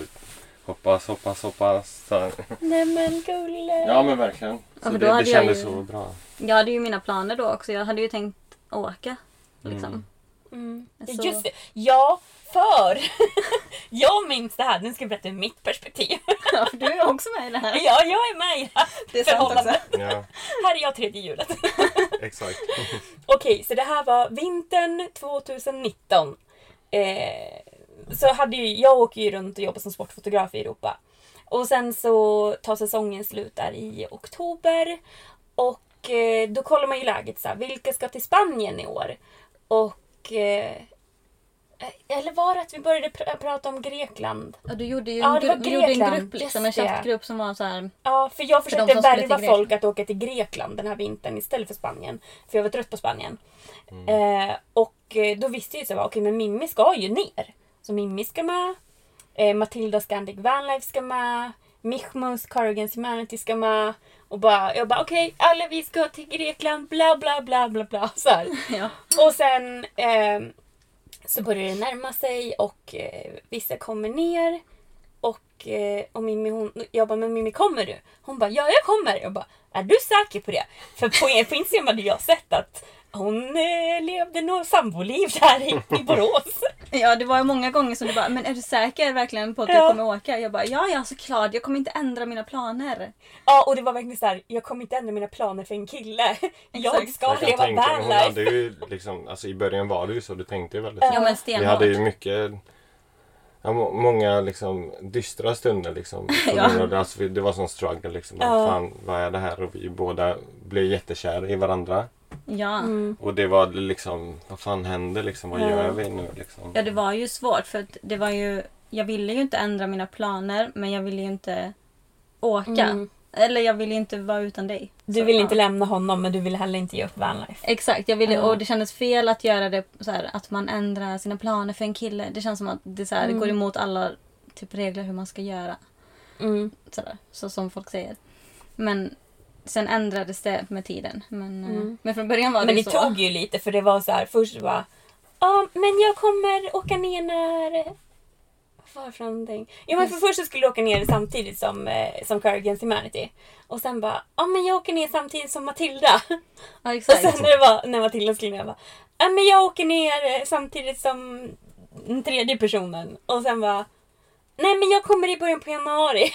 Hoppas, hoppas, hoppas. Så, Nej men gulle. ja men verkligen. Ja, Så för det, då det hade jag kändes ju- så bra. Jag hade ju mina planer då också. Jag hade ju tänkt åka. Liksom. Mm. Ja, Så- Just det. Ja, för jag minns det här. Nu ska jag berätta ur mitt perspektiv. Ja, för du är också med i det här. Ja, jag är med i det här Det är sant också. förhållandet. Ja, Här är jag tredje hjulet. exakt. Okej, så det här var vintern 2019. Eh, så hade ju, jag åker ju runt och jobbar som sportfotograf i Europa. Och sen så tar säsongen slut där i oktober. Och eh, då kollar man ju läget så här, vilka ska till Spanien i år? Och... Eh, eller var det att vi började pr- prata om Grekland? Ja, du gjorde ju Ja, en, gru- vi gjorde en grupp, liksom, en chattgrupp som var så här. Ja, för jag försökte till värva folk att åka till Grekland den här vintern istället för Spanien. För jag var trött på Spanien. Eh, och eh, då visste jag ju så här, okej men Mimmi ska ju ner. Så Mimmi ska med. Eh, Matilda Scandic Vanlife ska med. Michmus Cardigans Humanity ska med. Och bara, jag bara okej, alla vi ska till Grekland, bla bla bla bla bla. Så. Ja. Och sen eh, så börjar det närma sig och eh, vissa kommer ner. Och, eh, och Mimmi hon, jag bara, men Mimmi kommer du? Hon bara, ja jag kommer. Jag bara, är du säker på det? För på, på Instagram hade jag sett att hon eh, levde något samboliv där i, i Borås. ja, det var ju många gånger som du bara, men är du säker verkligen på att du Ja. kommer åka? Jag bara, ja ja såklart, jag kommer inte ändra mina planer. Ja och det var verkligen så här, jag kommer inte ändra mina planer för en kille. Jag ska Jag leva vanlife. liksom, alltså i början var det ju så, du tänkte ju väldigt Ja så. men Vi stenhårt. hade ju mycket ja, må- Många liksom dystra stunder liksom. Ja. Alltså, vi- det var sån struggle liksom. Ja. Fan, vad är det här? Och vi båda blev jättekär i varandra. Ja. Mm. Och det var liksom, vad fan händer liksom? Vad Ja. gör vi nu liksom? ja, det var ju svårt för att det var ju, jag ville ju inte ändra mina planer men jag ville ju inte åka. Mm. Eller jag ville inte vara utan dig. Du Så, vill ja. inte lämna honom men du vill heller inte ge upp vanlife. Exakt, jag ville, Ja. och det kändes fel att göra det så här, att man ändrar sina planer för en kille. Det känns som att det, så här, det går emot alla typ, regler hur man ska göra. Mm. Så, där, så som folk säger. Men sen ändrades det med tiden. Men, eh, men från början var Men det det så. tog ju lite för det var så här först bara Ja men jag kommer åka ner när Vad var det för någonting? Jo men för först så skulle jag åka ner samtidigt som, eh, som Car Against Humanity. Och sen bara Ja men jag åker ner samtidigt som Matilda. Ja, Och exakt. sen när, det var, när Matilda skulle ner jag bara Ja men jag åker ner eh, samtidigt som den tredje personen. Och sen bara Nej men jag kommer i början på januari.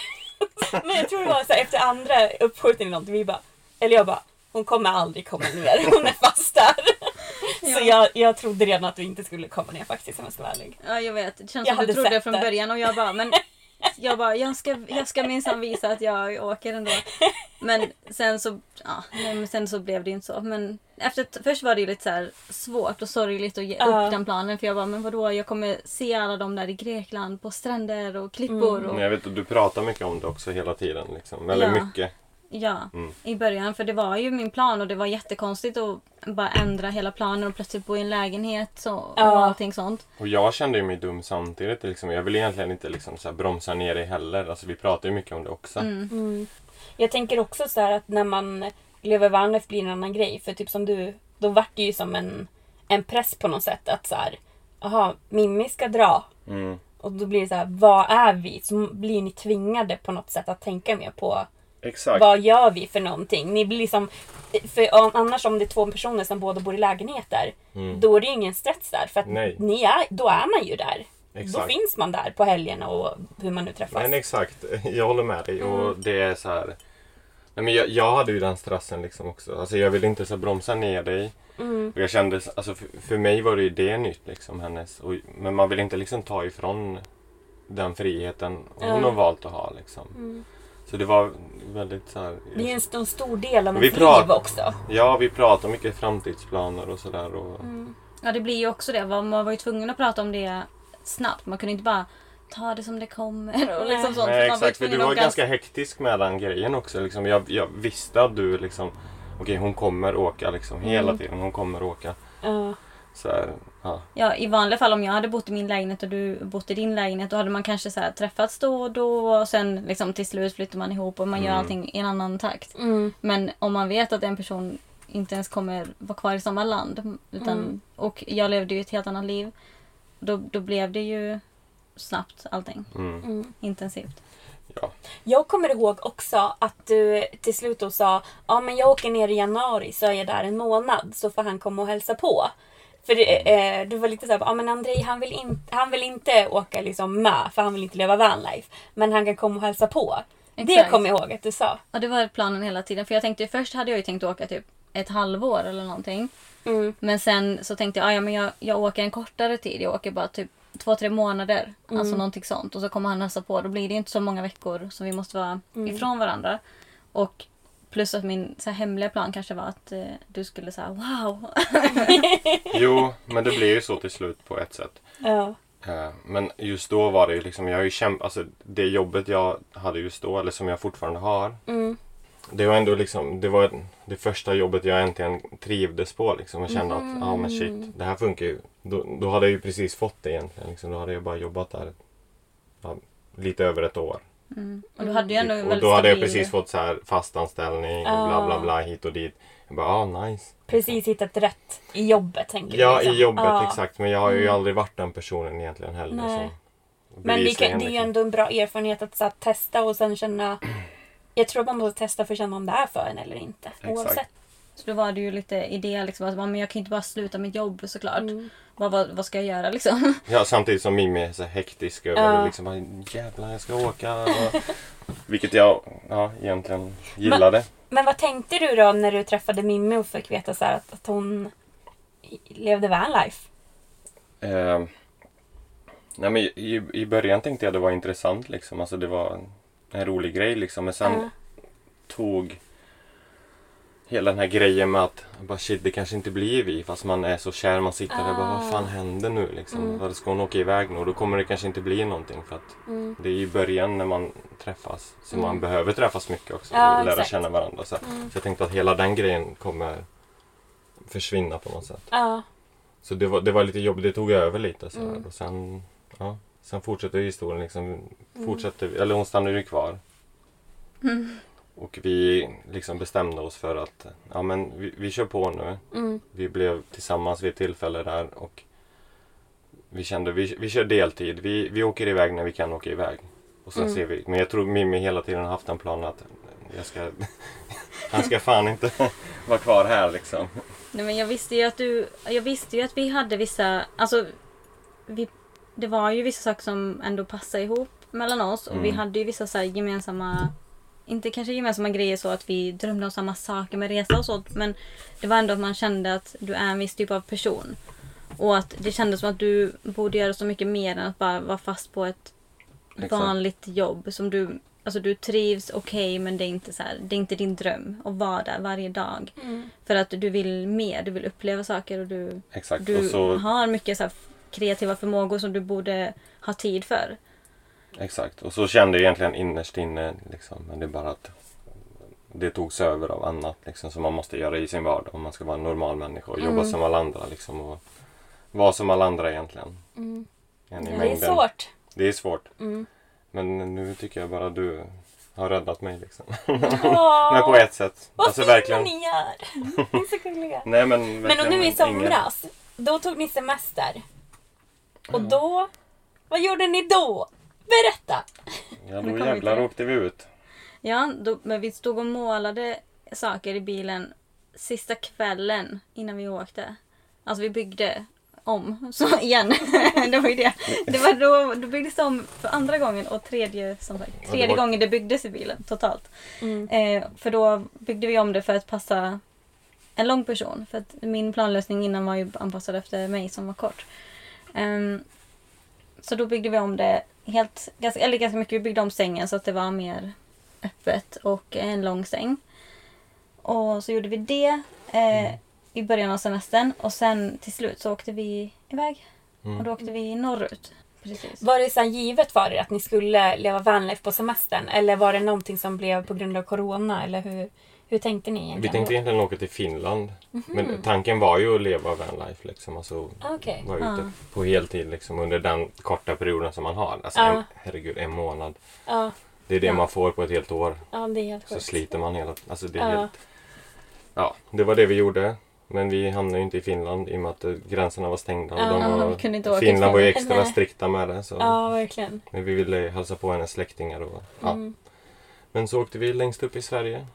men jag tror det var så här, efter andra uppskjutningen eller någonting. Vi bara, eller jag bara hon kommer aldrig komma ner. Hon är fast där. Så jag, jag trodde redan att du inte skulle komma ner faktiskt om jag ska vara ärlig. Ja, jag vet. Det känns Jag som du trodde sett från det. början och jag bara, men jag bara, jag ska, jag ska minsann visa att jag åker ändå. Men sen så, ja, nej, men sen så blev det ju inte så. Men efter, först var det ju lite så här svårt och sorgligt att ge Ja. upp den planen. För jag bara, men vadå, jag kommer se alla de där i Grekland på stränder och klippor. Mm. Och, Men jag vet att du pratar mycket om det också hela tiden. Liksom. Eller Ja. mycket. Ja, Mm. i början. För det var ju min plan och det var jättekonstigt att bara ändra hela planen och plötsligt bo i en lägenhet så, och Ja. allting sånt. Och jag kände ju mig dum samtidigt. Liksom. Jag vill egentligen inte liksom, så här, bromsa ner dig heller. Alltså, vi pratar ju mycket om det också. Mm. Jag tänker också så här att när man lever vanligt blir en annan grej. För typ som du, då vart det ju som en, en press på något sätt att så här, jaha, Mimmi ska dra. Mm. Och då blir det så här, vad är vi? Så blir ni tvingade på något sätt att tänka mer på Exakt. vad gör vi för någonting? Ni blir liksom, för om, annars om det är två personer som båda bor i lägenheter, då är det ju ingen stress där. För att Mm. Nej. ni är, då är man ju där. Exakt. Då finns man där på helgerna och hur man nu träffas. Men exakt, jag håller med dig. Mm. Och det är så här... Nej, men jag, jag hade ju den stressen liksom också. Alltså jag ville inte så bromsa ner dig. Mm. Och jag kände, alltså för, för mig var det ju det nytt liksom hennes. Och, men man vill inte liksom ta ifrån den friheten hon Ja. har valt att ha liksom. Så det var väldigt så här. det är ju en stor, stor del av Vi ens pratar- liv också. Ja, vi pratar mycket framtidsplaner och sådär. Och, Mm. Ja, det blir ju också det. Man var ju tvungen att prata om det snabbt. Man kunde inte bara ta det som det kommer och liksom sånt. Nej Man exakt, för du var att ganska hektisk med den grejen också. Liksom, jag, jag visste att du liksom Okej hon kommer åka liksom hela Mm. tiden. Hon kommer åka. Ja. Så här, ja. Ja, i vanliga fall om jag hade bott i min lägenhet och du bott i din lägenhet då hade man kanske så här träffats då och då och sen liksom till slut flyttar man ihop och man gör allting i en annan takt. Mm. Men om man vet att en person inte ens kommer vara kvar i samma land utan, och jag levde ju ett helt annat liv då, då blev det ju snabbt allting. Mm. Intensivt. ja. Jag kommer ihåg också att du till slut då sa ja men jag åker ner i januari så är jag där en månad så får han komma och hälsa på. För det, eh, du var lite såhär, ja men Andrei han vill, in, han vill inte åka liksom med för han vill inte leva vanlife. Men han kan komma och hälsa på. Det Exakt. kommer jag ihåg att du sa. Ja, det var planen hela tiden. För jag tänkte först hade jag ju tänkt åka typ ett halvår eller någonting. Mm. Men sen så tänkte jag, "Ah, ja men jag, jag åker en kortare tid. Jag åker bara typ två, tre månader. Alltså någonting sånt. Och så kommer han hälsa på. Då blir det inte så många veckor som vi måste vara ifrån varandra. Och plus att min så här, hemliga plan kanske var att eh, du skulle säga wow. Jo, men det blev ju så till slut på ett sätt. Ja. Eh, Men just då var det ju liksom, jag har ju kämpat, alltså det jobbet jag hade just då, eller som jag fortfarande har. Mm. Det var ändå liksom, det var det första jobbet jag äntligen trivdes på liksom. Och kände att, ja men shit, det här funkar ju. Då, då hade jag ju precis fått det egentligen. Liksom. Då hade jag bara jobbat där ja, lite över ett år. Och du hade ju ändå Och då hade jag precis fått så här fast anställning och bla bla bla hit och dit. Jag bara, ah nice. Precis hittat rätt i jobbet tänker du. Ja, liksom. i jobbet Ja. exakt. Men jag har ju aldrig varit den personen egentligen heller. Nej. Som Men det, kan, det är ju liksom. ändå en bra erfarenhet att så här, testa och sen känna... Jag tror man måste testa för att känna om det är för en eller inte. Exakt. Oavsett. Så då var det ju lite idé liksom att men jag kan inte bara sluta mitt jobb såklart. Mm. Vad, vad, vad ska jag göra liksom? Ja, samtidigt som Mimmi är så hektisk över Ja. Liksom, bara, jävlar jag ska åka. Och, vilket jag ja, egentligen gillade. Men vad tänkte du då när du träffade Mimmi och fick veta så här att, att hon levde vanlife? Eh, nej, men i, I början tänkte jag det var intressant. Liksom. Alltså, det var en, rolig grej. Liksom. Men sen Ja. tog... hela den här grejen med att bara shit, det kanske inte blir vi fast man är så kär. Man sitter där och bara vad fan händer nu liksom? Mm. Vad Ska hon åka iväg nu? Och då kommer det kanske inte bli någonting för att Mm. det är i början när man träffas. Så man behöver träffas mycket också Ja, och lära exakt. känna varandra. Så, så jag tänkte att hela den grejen kommer försvinna på något sätt. Ja. Så det var, det var lite jobbigt, det tog över lite så här. Mm. Och sen, ja, sen fortsätter historien liksom. Fortsätter, eller hon stannade ju kvar. Och vi liksom bestämde oss för att ja, men vi, vi kör på nu. Mm. Vi blev tillsammans vid ett tillfälle där och vi kände vi, vi kör deltid. Vi, vi åker iväg när vi kan åka iväg. Och sen ser vi. Men jag tror Mimmi hela tiden haft en plan att jag ska, han ska fan inte vara kvar här liksom. Nej, men jag visste ju att du... Jag visste ju att vi hade vissa... Alltså... Vi, det var ju vissa saker som ändå passade ihop mellan oss. Och vi Mm. hade ju vissa så här gemensamma... Inte kanske gemensamma grejer så att vi drömde om samma saker med resa och sånt. Men det var ändå att man kände att du är en viss typ av person. Och att det kändes som att du borde göra så mycket mer än att bara vara fast på ett Exakt. vanligt jobb. Som du, alltså du trivs okej men det är, inte så här, det är inte din dröm att vara där varje dag. För att du vill mer, du vill uppleva saker och du, Exakt. du och så, har mycket så här kreativa förmågor som du borde ha tid för. Exakt, och så kände jag egentligen innerst inne. Liksom. Men det är bara att det togs över av annat liksom, som man måste göra i sin vardag om man ska vara en normal människa och jobba Mm. som alla andra. Liksom, och vara som alla andra egentgen. En i Mm. Det är svårt. Det är svårt. Mm. Men nu tycker jag bara du har räddat mig. Liksom. Åh, men på ett sätt. Vad Alltså verkligen. ni gör! Ni är så gulliga. Nej, men, Men och nu i ingen- somras, då tog ni semester. Och då, vad gjorde ni då? Berätta! Ja, då jävlar det. åkte vi ut. Ja, då, men vi stod och målade saker i bilen sista kvällen innan vi åkte. Alltså vi byggde om. Så igen. det var ju det. Det var då, då byggdes det om för andra gången och tredje, som sagt, det tredje var- gången det byggdes i bilen totalt. Eh, för då byggde vi om det för att passa en lång person. För att min planlösning innan var ju anpassad efter mig som var kort. Ehm, så då byggde vi om det helt, ganska, eller ganska mycket. Vi byggde om sängen så att det var mer öppet och en lång säng. Och så gjorde vi det eh, i början av semestern och sen till slut så åkte vi iväg. Och då åkte vi norrut. Precis. Var det så givet för er att ni skulle leva vanlife på semestern? Eller var det någonting som blev på grund av Corona? Eller hur, hur tänkte ni Vi egentligen? tänkte egentligen åka till Finland. Mhm. Men tanken var ju att leva vanlife. Liksom. Alltså, Okej. vara ute på heltid liksom, under den korta perioden som man har. Alltså, Ja. en, herregud, en månad. Ja, Det är det man får på ett helt år. ja, det är helt Så sliter man hela alltså det är helt Ja, det var det vi gjorde. Men vi hamnade ju inte i Finland i och med att gränserna var stängda. Och de var, vi Finland var ju extra Nej. strikta med det. Så. Ja, verkligen. Men vi ville hälsa på hennes släktingar. Och, ja. Mm. Men så åkte vi längst upp i Sverige.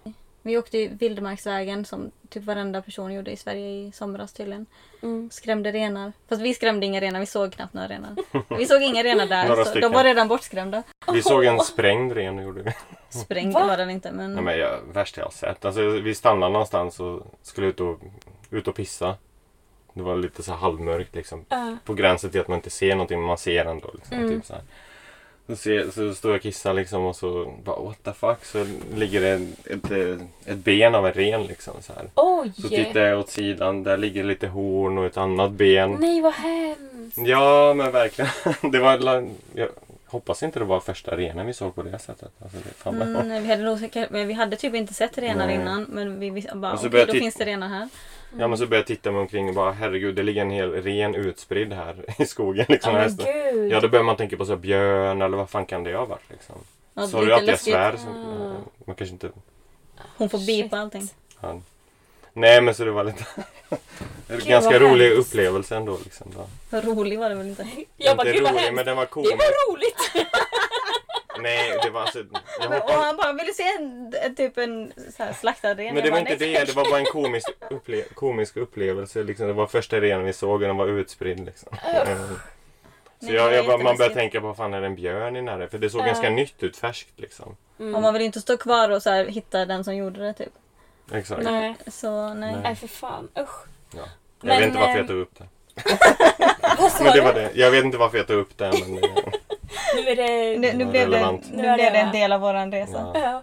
Vi åkte ju Vildmarksvägen som typ varenda person gjorde i Sverige i somras tydligen. Mm. Skrämde renar. Fast vi skrämde inga renar, vi såg knappt några renar. Vi såg inga renar där, så de var redan bortskrämda. Vi såg en sprängd ren gjorde vi. Sprängd Va? var den inte men... Nej, men jag, värst jag har sett. Alltså, vi stannade någonstans och skulle ut och, ut och pissa. Det var lite så här halvmörkt liksom. Ja. På gränsen till att man inte ser någonting men man ser ändå. Liksom, Mm. typ så, här. Så, ser, så står jag och kissar liksom och så bara what the fuck så ligger det ett, ett, ett ben av en ren liksom. Så, här. Oj! så tittar jag åt sidan. Där ligger lite horn och ett annat ben. Nej, vad hemskt! Ja men verkligen. det var, jag hoppas inte det var första renen vi såg på det sättet. Alltså, det, fan, Mm, nej, vi, hade nog, säkert- vi hade typ inte sett renar Nej. innan men vi visste bara Och så då finns det renar här. Ja men så började jag titta mig omkring och bara herregud det ligger en hel ren utspridd här i skogen. Liksom, Hästen. gud! ja då börjar man tänka på så här, björn eller vad fan kan det ha varit liksom. Ja, Sorry att jag svär. Så, man kanske inte... Hon får bipa allting. Ja. Nej men så det var lite... en Gud, ganska vad rolig hemskt. upplevelse ändå. Liksom, då. Rolig var det väl inte? Jag bara, inte gud vad rolig hemskt! men den var Det komisk. var roligt! Nej det var alltså... Jag Men, och han bara, vill du se en, en, typ en så här, slaktad ren? Men Jag det var bara, inte "Nej, det, det var bara en komisk, upple- komisk upplevelse. Liksom. Det var första renen vi såg och den var utspridd. Liksom. Eh, Så Nej, jag, det jag, man jätteläskigt. tänka på, vad fan är det en björn i närheten? För det såg Ja. ganska nytt ut, färskt liksom. Och man vill inte stå kvar och så här, hitta den som gjorde det typ. Exakt. Nej. Så nej. Nej. Nej, för fan. Usch. Ja. Jag Men, vet inte varför eh, jag tog upp det. Men det var det. Jag vet inte varför jag tog upp det. Men det Nu är det... Nu, nu, var blev det, relevant. nu blev det en del av våran resa. ja, Ja.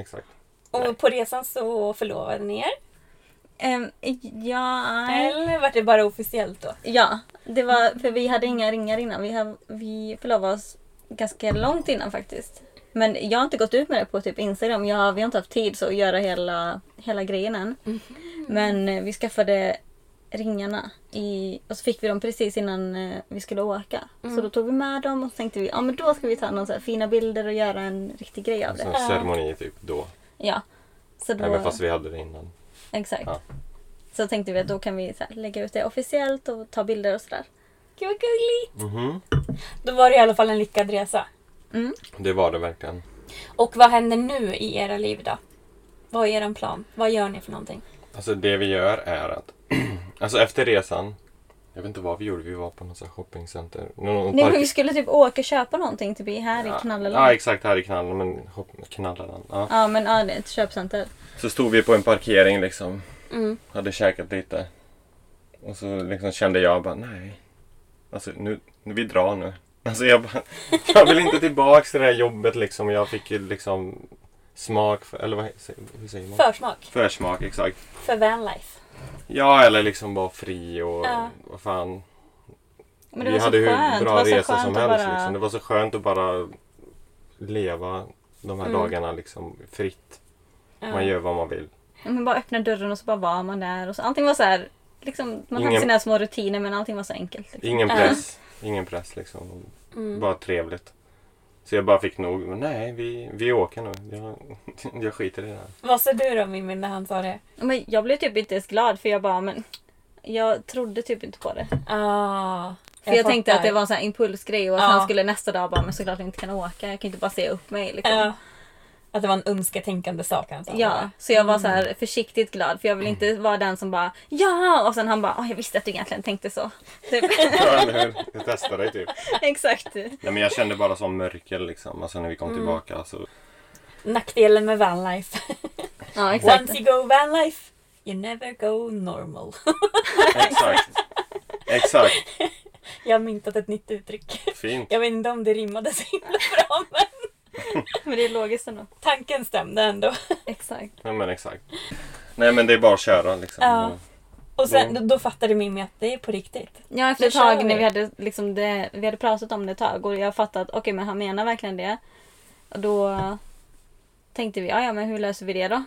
exakt. Och på resan så förlovade ni er? Ehm, ja, Eller var det bara officiellt då? ja, det var för vi hade inga ringar innan. Vi, har, vi förlovade oss ganska långt innan faktiskt. Men jag har inte gått ut med det på typ Instagram. Jag, vi har inte haft tid så att göra hela, hela grejen än. Men eh, vi skaffade ringarna i, och så fick vi dem precis innan eh, vi skulle åka. Så då tog vi med dem och så tänkte vi ja men då ska vi ta några fina bilder och göra en riktig grej av det. en ceremoni typ då. Ja. Så då, Även fast vi hade det innan. Exakt. Ja. Så tänkte vi att då kan vi så här, lägga ut det officiellt och ta bilder och sådär. Gud vad gulligt! Mhm. Då var det i alla fall en lyckad resa. Det var det verkligen. Och vad händer nu i era liv då? Vad är er plan? Vad gör ni för någonting? Alltså det vi gör är att Alltså efter resan Jag vet inte vad vi gjorde. Vi var på något shoppingcenter. Någon Nej men vi skulle typ åka och köpa någonting typ här Ja, i Knalleland. Ja exakt här i Knalleland. Men hopp- Knalleland. Ja. Ja men ja, ett köpcenter. Så stod vi på en parkering liksom. Mm. Hade käkat lite. Och så liksom kände jag bara nej. Alltså nu, vi drar nu. Alltså jag bara, jag vill inte tillbaks till det här jobbet liksom. Jag fick ju liksom smak för, eller vad hur säger man? Försmak. Försmak, exakt. För vanlife. Ja, eller liksom vara fri och Ja. vad fan. Men det vi var så hade hur skönt. Bra så resa som helst. bara- Liksom. Det var så skönt att bara leva de här Mm. dagarna liksom fritt. Ja. Man gör vad man vill. Man bara öppnade dörren och så bara var man där. Och så, allting var så här, liksom, man hade Ingen- sina små rutiner men allting var så enkelt. Liksom. Ingen press. Ingen press liksom. Mm. Bara trevligt. Så jag bara fick nog. Men Nej, vi, vi åker nu. Jag, jag skiter i det här. Vad sa du då Mimmi när han sa det? Men jag blev typ inte ens glad för jag bara men jag trodde typ inte på det. Ah, För jag, tänkte fattar. att det var en sån här impulsgrej och att Ja. han skulle nästa dag bara men såklart jag inte kan åka. Jag kan inte bara säga upp mig. Liksom. Ja. Att det var en önsketänkande sak han sa. Ja, så jag var så här försiktigt glad för jag vill inte vara den som bara ja och sen han bara "Åh, jag visste att du egentligen tänkte så. Typ. Ja, eller hur? Jag testade typ. Exakt. Nej, men jag kände bara som mörker liksom. Alltså när vi kom Mm. tillbaka. Så, Nackdelen med vanlife. Ja exakt. Once you go vanlife, you never go normal. exakt. Exakt. Jag har myntat ett nytt uttryck. Fint. Jag vet inte om det rimmade så himla bra men Men det är logiskt ändå. tanken stämde ändå. Exakt. Ja, men exakt. Nej men det är bara att köra liksom. Ja. Och sen, Då- då, fattade Mimmi att det är på riktigt. Ja efter Nu ett tag kör när vi. vi hade, liksom det, vi hade pratat om det ett tag och jag fattade att okej men han menar verkligen det. Och då tänkte vi ja, ja men hur löser vi det då?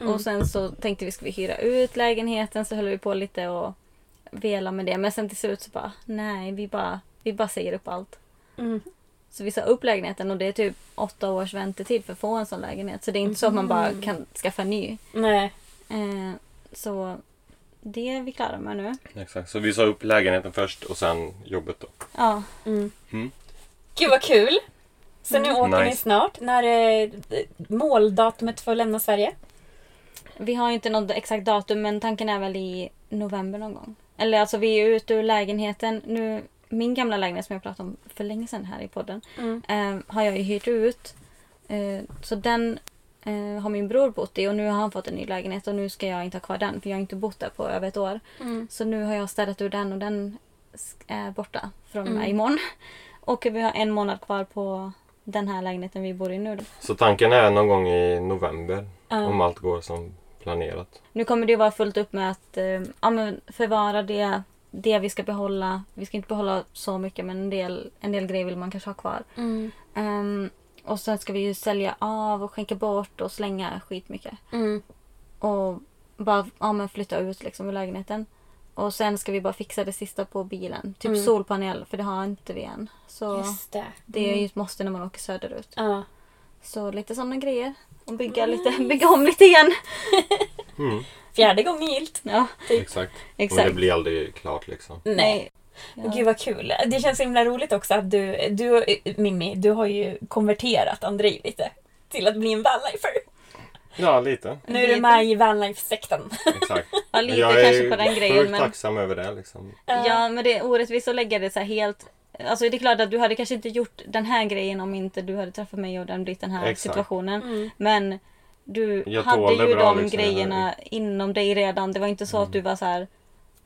Mm. Och sen så tänkte vi ska vi hyra ut lägenheten så höll vi på lite och vela med det. Men sen till slut så bara nej vi bara, vi bara säger upp allt. Mm. Så vi sa upp lägenheten och det är typ åtta års väntetid för att få en sån lägenhet. Så det är inte så att man bara kan skaffa en ny. Nej. Eh, så det är vi klara med nu. Exakt. Så vi sa upp lägenheten först och sen jobbet då. Ja, Mm. Mm. Gud vad kul! Så nu åker ni Nice. snart. När är måldatumet för att lämna Sverige? Vi har ju inte något exakt datum men tanken är väl i november någon gång. Eller alltså vi är ute ur lägenheten. Nu, min gamla lägenhet som jag pratade om för länge sedan här i podden. Mm. eh, har jag ju hyrt ut. Eh, så den eh, har min bror bott i och nu har han fått en ny lägenhet och nu ska jag inte ha kvar den för jag har inte bott där på över ett år. Mm. Så nu har jag städat ur den och den är borta från Mm. imorgon. Och vi har en månad kvar på den här lägenheten vi bor i nu. Så tanken är någon gång i november. Ja. Om allt går som planerat. Nu kommer det vara fullt upp med att eh, ja, men förvara det, det vi ska behålla. Vi ska inte behålla så mycket men en del, en del grejer vill man kanske ha kvar. Mm. Ehm, och sen ska vi ju sälja av och skänka bort och slänga skitmycket. Mm. Och bara ja, men flytta ut liksom ur lägenheten. Och sen ska vi bara fixa det sista på bilen. Typ Mm. solpanel för det har inte vi än. Så Just det. det är ju ett måste när man åker söderut. Ja. Så lite sådana grejer. Och bygga, lite, bygga om lite igen. Fjärde gången gilt. Ja, Exakt. exakt. Men det blir aldrig klart liksom. Nej. Ja. Gud vad kul. Det känns så himla roligt också att du, du Mimmi, du har ju konverterat Andrei lite. Till att bli en vanlifer. Ja, lite. Nu är du med i vanlife-sekten. Exakt. Ja, lite jag kanske är på den grejen. sjukt Men... tacksam över det liksom. Ja, men det är orättvist att lägga det så här helt... Alltså det är klart att du hade kanske inte gjort den här grejen om inte du hade träffat mig och den blivit den här Exakt. situationen. Mm. Men du Jag hade ju de liksom. grejerna inom dig redan. Det var inte så att du var så här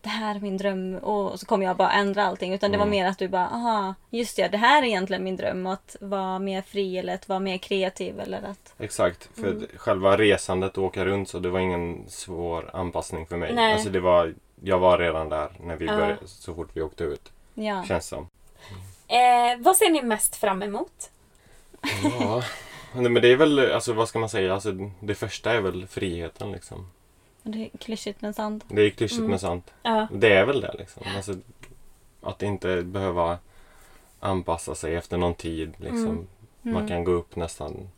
det här är min dröm och så kommer jag bara ändra allting. Utan det var Mm. mer att du bara, aha, just det, det här är egentligen min dröm. Att vara mer fri eller att vara mer kreativ eller att... Exakt, för Mm. själva resandet och åka runt så det var ingen svår anpassning för mig. Nej. Alltså det var, jag var redan där när vi Ja. började, så fort vi åkte ut. Ja. Känns som. Eh, vad ser ni mest fram emot? Ja, men det är väl, alltså vad ska man säga, alltså det första är väl friheten liksom. Det är klyschigt men sant. Det är klyschigt Mm. men sant. Ja. Det är väl det liksom. Alltså, att inte behöva anpassa sig efter någon tid liksom. Mm. Man Mm. kan gå upp nästan.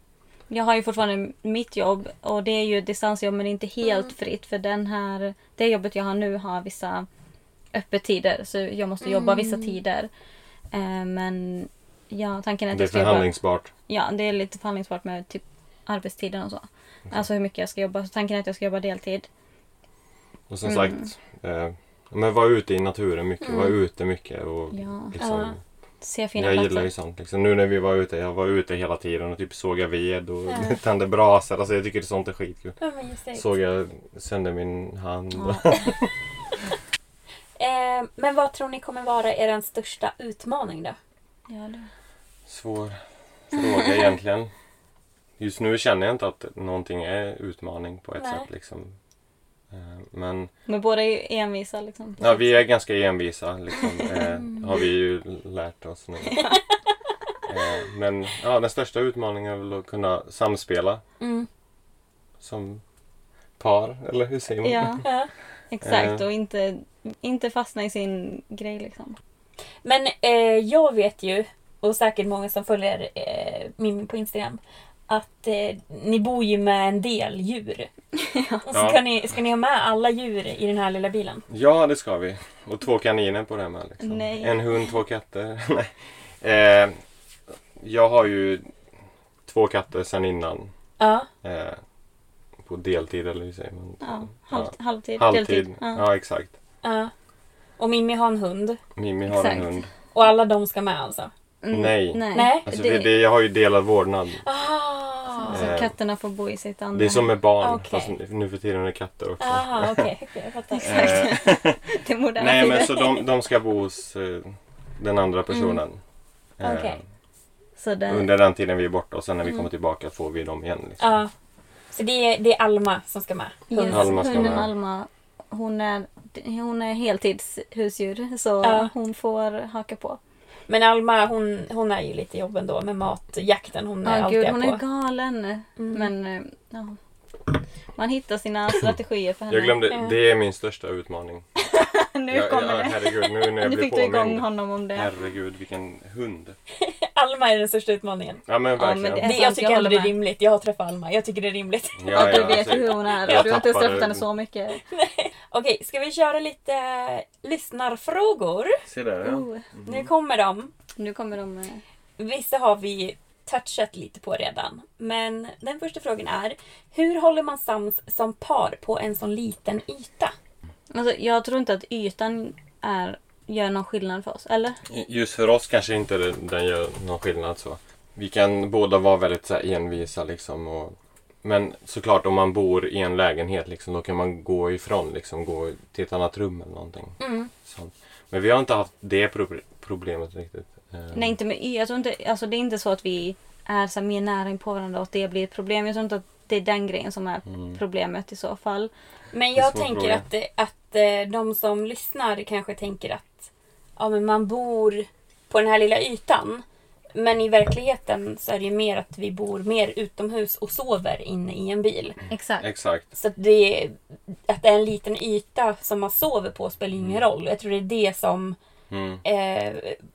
Jag har ju fortfarande mitt jobb och det är ju distansjobb men inte helt Mm. fritt för den här, det jobbet jag har nu har vissa öppettider så jag måste jobba vissa Mm. tider. Eh, men ja, tanken är att Det är jag ska jobba, förhandlingsbart. ja, det är lite förhandlingsbart med typ arbetstiden och så. Alltså hur mycket jag ska jobba. Så tanken är att jag ska jobba deltid. Och som Mm. sagt, eh, men vara ute i naturen mycket. Mm. Vara ute mycket och Ja. liksom. Ja. Se fina Jag platser. gillar ju sånt. Liksom. Nu när vi var ute, jag var ute hela tiden och typ sågade ved och Ja. tände brasor. Alltså jag tycker sånt är skitkul. Ja, men just det. Såg jag sönder min hand. Ja. Eh, men vad tror ni kommer vara er största utmaning då? Ja, det. Svår fråga egentligen. Just nu känner jag inte att någonting är utmaning på ett Nej. sätt. Liksom. Eh, Men Men båda är ju envisa liksom. ja, vi är ganska envisa. Liksom, eh, har vi ju lärt oss nu. Eh, men ja, den största utmaningen är väl att kunna samspela Mm. som par. Eller hur säger man? Ja, Ja. exakt. Och inte, inte fastna i sin grej liksom. Men eh, jag vet ju, och säkert många som följer eh, Mimmi på Instagram, att eh, ni bor ju med en del djur. Och så Ja. ska, ni, ska ni ha med alla djur i den här lilla bilen? Ja, det ska vi. Och två kaniner på det med. Liksom. Nej. En hund, två katter. Nej. Eh, jag har ju två katter sedan innan. Ja. Eh, på deltid eller hur säger man? Ja, halv, halvtid, Halvtid. deltid. Ja. Ja. exakt. ja. Och Mimmi har en hund. Mimmi har en Exakt. hund. Och alla de ska med alltså? Mm, Nej. nej. Nej. Alltså, det, det... Det, jag har ju delad vårdnad. Ah. Så Eh, katterna får bo i sitt andra Det är som med barn. Okej. Fast nu för tiden är det katter också. Aha, okej. okej, jag fattar. Eh, Det moderna nej men så de, de ska bo hos eh, den andra personen. Eh, Mm. Okej. Så det, Under den tiden vi är borta och sen när vi Mm. kommer tillbaka får vi dem igen. Liksom. Ja. Så det är, det är Alma som ska med? yes. Alma ska med. Alma, hon är, hon är heltidshusdjur så Ja. hon får haka på. Men Alma hon, hon är ju lite jobb ändå med matjakten. Hon är Ja, alltid gud, hon på. är galen. Mm. Men eh, ja. man hittar sina strategier för henne. Jag glömde, det är min största utmaning. Nu Ja, kommer ja, det. herregud, nu när jag Nu blir fick du igång honom om det. Herregud, vilken hund. Alma är den största utmaningen. Ja men Ja, men verkligen. det jag tycker ändå det är rimligt. Jag har träffat Alma. Jag tycker det är rimligt. Ja, att du vet alltså, hur hon är. Du har inte träffat henne så mycket. Okej, ska vi köra lite lyssnarfrågor? Se där ja. Oh, Nu kommer de. nu kommer de... eh, Vissa har vi touchat lite på redan. Men den första frågan är Hur håller man sams som par på en sån liten yta? Alltså, jag tror inte att ytan är, gör någon skillnad för oss. Eller? Just för oss kanske inte den gör någon skillnad så. Vi kan båda vara väldigt så här, envisa liksom. Och, men såklart om man bor i en lägenhet liksom, då kan man gå ifrån liksom, gå till ett annat rum eller någonting. Mm. Sånt. Men vi har inte haft det pro- problemet riktigt. Eh, Nej, inte med. Jag tror inte, alltså, det är inte så att vi är så här, mer nära in på varandra och att det blir ett problem. Jag tror inte att det är den grejen som är Mm. problemet i så fall. Men jag tänker fråga. att, det- att eh, de som lyssnar kanske tänker att ja, men man bor på den här lilla ytan. Men i verkligheten så är det ju mer att vi bor mer utomhus och sover inne i en bil. Exakt. Exakt. Så att det, att det är en liten yta som man sover på spelar ingen roll. Jag tror det är det som Mm. eh,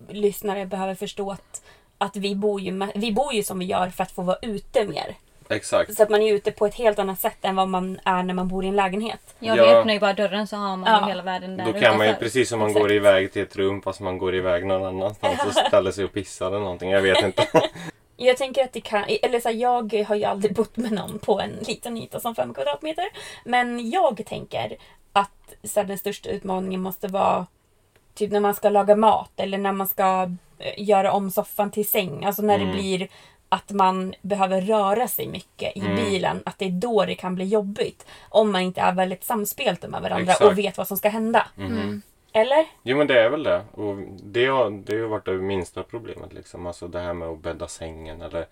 lyssnare behöver förstå. Att, att vi, bor ju med, vi bor ju som vi gör för att få vara ute mer. Exakt. Så att man är ute på ett helt annat sätt än vad man är när man bor i en lägenhet. Ja, Ja. vi öppnar ju bara dörren så har man Ja. hela världen där Då kan man ju precis som man Exakt. går iväg till ett rum fast man går iväg någon annanstans och ställer sig och pissar eller någonting. Jag vet inte. Jag tänker att det kan, eller så här, jag har ju aldrig bott med någon på en liten yta som fem kvadratmeter. Men jag tänker att så här, den största utmaningen måste vara typ när man ska laga mat eller när man ska eh, göra om soffan till säng. Alltså när det Mm. blir att man behöver röra sig mycket i Mm. bilen. Att det är då det kan bli jobbigt. Om man inte är väldigt samspelta med varandra Exakt. och vet vad som ska hända. Mhm. Eller? Jo men det är väl det. Och det har, det har ju varit det minsta problemet liksom. Alltså det här med att bädda sängen eller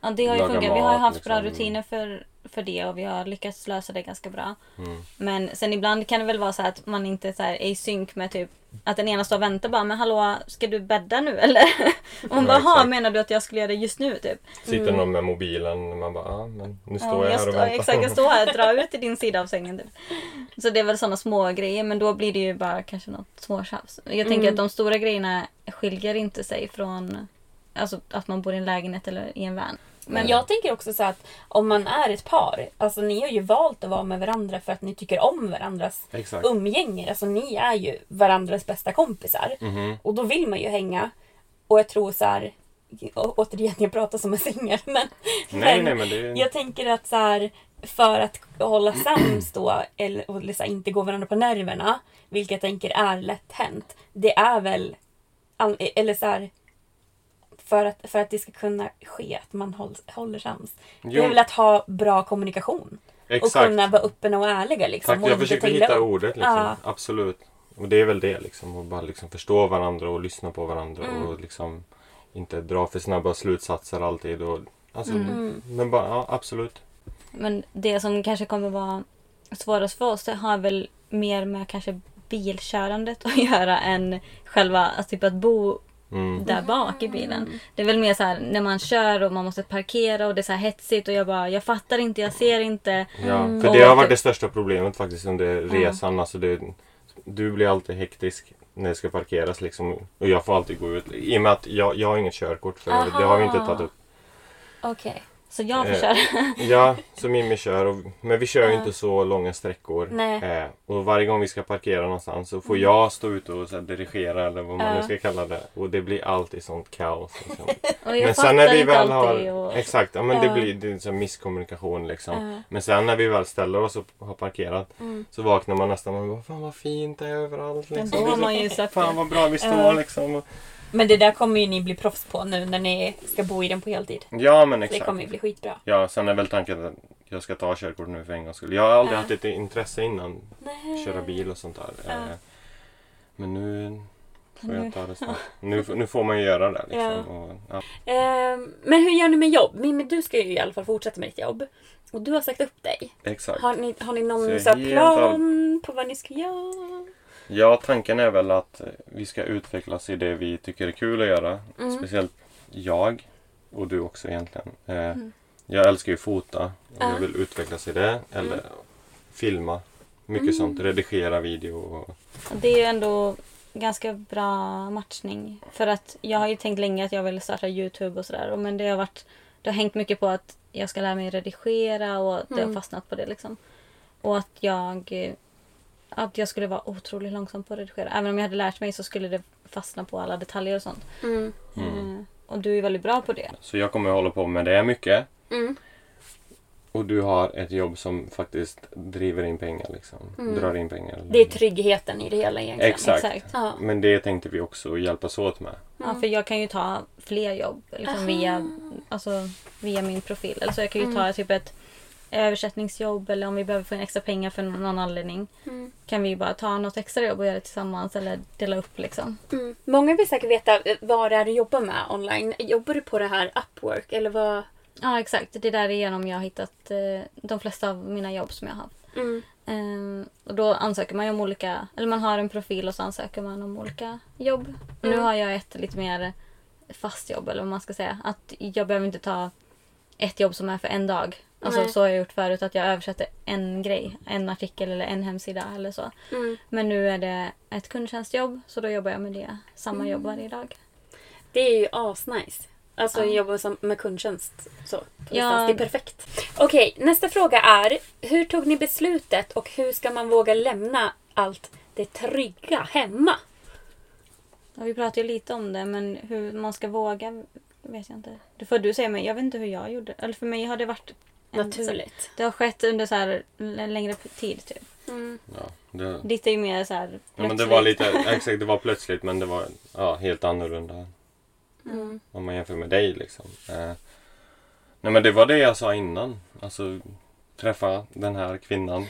Ja, det har ju funkat. Vi har haft bra liksom. rutiner för, för det och vi har lyckats lösa det ganska bra. Mm. Men sen ibland kan det väl vara så att man inte så är i synk med typ att den ena står och väntar bara men hallå ska du bädda nu eller? Och man Ja, bara exakt. "Ha, menar du att jag skulle göra det just nu typ? sitter någon med mobilen och man bara ja men nu står Ja, jag, jag här och väntar. exakt, jag står här och drar ut i din sida av sängen. Typ. Så det är väl sådana små grejer men då blir det ju bara kanske något småtjafs. Jag tänker Mm. att de stora grejerna skiljer inte sig från alltså, att man bor i en lägenhet eller i en van. Men jag tänker också så att om man är ett par, alltså ni har ju valt att vara med varandra för att ni tycker om varandras Exakt. umgänge. Alltså ni är ju varandras bästa kompisar. Mhm. Och då vill man ju hänga. Och jag tror så här, å- återigen jag pratar som en singel men, Nej nej men det jag tänker att så här, för att hålla sams då eller, och liksom inte gå varandra på nerverna, vilket jag tänker är lätt hänt. Det är väl, eller så här, för att, för att det ska kunna ske att man håll, håller sams. Det är väl att ha bra kommunikation. Och Exakt. kunna vara öppna och ärliga liksom. Tack, och jag försöker hitta upp. ordet liksom. Ja. Absolut. Och det är väl det liksom. Att bara liksom förstå varandra och lyssna på varandra Mm. och liksom inte dra för snabba slutsatser alltid. Och, alltså, Mm. Men bara, ja absolut. Men det som kanske kommer vara svårast för oss det har väl mer med kanske bilkörandet att göra än själva alltså typ att bo Mm. där bak i bilen. Det är väl mer så här när man kör och man måste parkera och det är så här hetsigt och jag bara jag fattar inte, jag ser inte. Ja, Mm. för det har varit det- största problemet faktiskt under resan. Alltså det, du blir alltid hektisk när det ska parkeras liksom. Och jag får alltid gå ut. I och med att jag, jag har inget körkort för det har vi inte Aha. tagit upp. Okej. Så jag får Eh, köra. Ja, så Mimmi kör. Och, men vi kör ju inte så långa sträckor. Nej. Eh, och varje gång vi ska parkera någonstans så får jag stå ute och så här, dirigera eller vad man nu ska kalla det. Och det blir alltid sånt kaos. Liksom. Men sen när vi väl har... Och... Exakt, ja, men det blir det är så här misskommunikation liksom. Men sen när vi väl ställer oss och har parkerat Mm. så vaknar man nästan och bara Fan vad fint det är överallt. Men Liksom. då har man ju sett Fan vad bra vi står liksom. Men det där kommer ju ni bli proffs på nu när ni ska bo i den på heltid. Ja men Det exakt. kommer ju bli skitbra. Ja, sen är väl tanken att jag ska ta körkort nu för en gångs skull. Jag har aldrig Ja. haft ett intresse innan. Nej. Köra bil och sånt där. Eh, Men nu får jag ta det snart. Nu, nu får man ju göra det liksom. Ja. Och, ja. Ehm, men hur gör ni med jobb? Mimmi, du ska ju i alla fall fortsätta med ditt jobb. Och du har sagt upp dig. Exakt. Har ni, har ni Så någon så plan på vad ni ska göra? Ja, tanken är väl att vi ska utvecklas i det vi tycker är kul att göra. Mm. Speciellt jag och du också egentligen. Eh, Jag älskar ju fota och Ja. jag vill utvecklas i det. Eller Mm. filma. Mycket sånt. Redigera video. Och, Det är ju ändå ganska bra matchning. För att jag har ju tänkt länge att jag vill starta Youtube och sådär. Men det har varit det har hängt mycket på att jag ska lära mig redigera och det har Mm. fastnat på det liksom. Och att jag att jag skulle vara otroligt långsam på att redigera. Även om jag hade lärt mig så skulle det fastna på alla detaljer och sånt. Mm. Eh, och du är väldigt bra på det. så jag kommer att hålla på med det mycket. Mm. Och du har ett jobb som faktiskt driver in pengar. Liksom. Drar in pengar. Mm. Det är tryggheten i det hela egentligen. Exakt. Exakt. Ja. Men det tänkte vi också hjälpas åt med. Ja, för jag kan ju ta fler jobb liksom via, alltså, via min profil. Eller så jag kan ju ta typ ett översättningsjobb eller om vi behöver få in extra pengar för någon anledning. Kan vi bara ta något extra jobb och göra det tillsammans eller dela upp liksom. Mm. Många vill säkert veta eh, vad det är du jobbar med online. Jobbar du på det här Upwork eller vad? Ja exakt, det är därigenom jag har hittat eh, de flesta av mina jobb som jag har haft. Mm. Ehm, och då ansöker man ju om olika, eller man har en profil och så ansöker man om olika jobb. Nu har jag ett lite mer fast jobb eller vad man ska säga. Att jag behöver inte ta ett jobb som är för en dag. Alltså Nej. så har jag gjort förut att jag översätter en grej, en artikel eller en hemsida eller så. Mm. Men nu är det ett kundtjänstjobb så då jobbar jag med det, samma jobb Mm. varje dag. Det är ju asnice. Alltså Ja. jobba med kundtjänst. Så, Ja. Det är perfekt. Okej, nästa fråga är. Hur tog ni beslutet och hur ska man våga lämna allt det trygga hemma? Ja, vi pratade ju lite om det men hur man ska våga vet jag inte. Det får du säga men jag vet inte hur jag gjorde. Eller för mig har det varit Naturligt. Det har skett under så här en längre tid typ. Mm. Ja, det, Ditt är ju mer så här ja, men det plötsligt. var lite, exakt, det var plötsligt men det var ja, helt annorlunda. Mm. Om man jämför med dig liksom. Eh, Nej men det var det jag sa innan. Alltså träffa den här kvinnan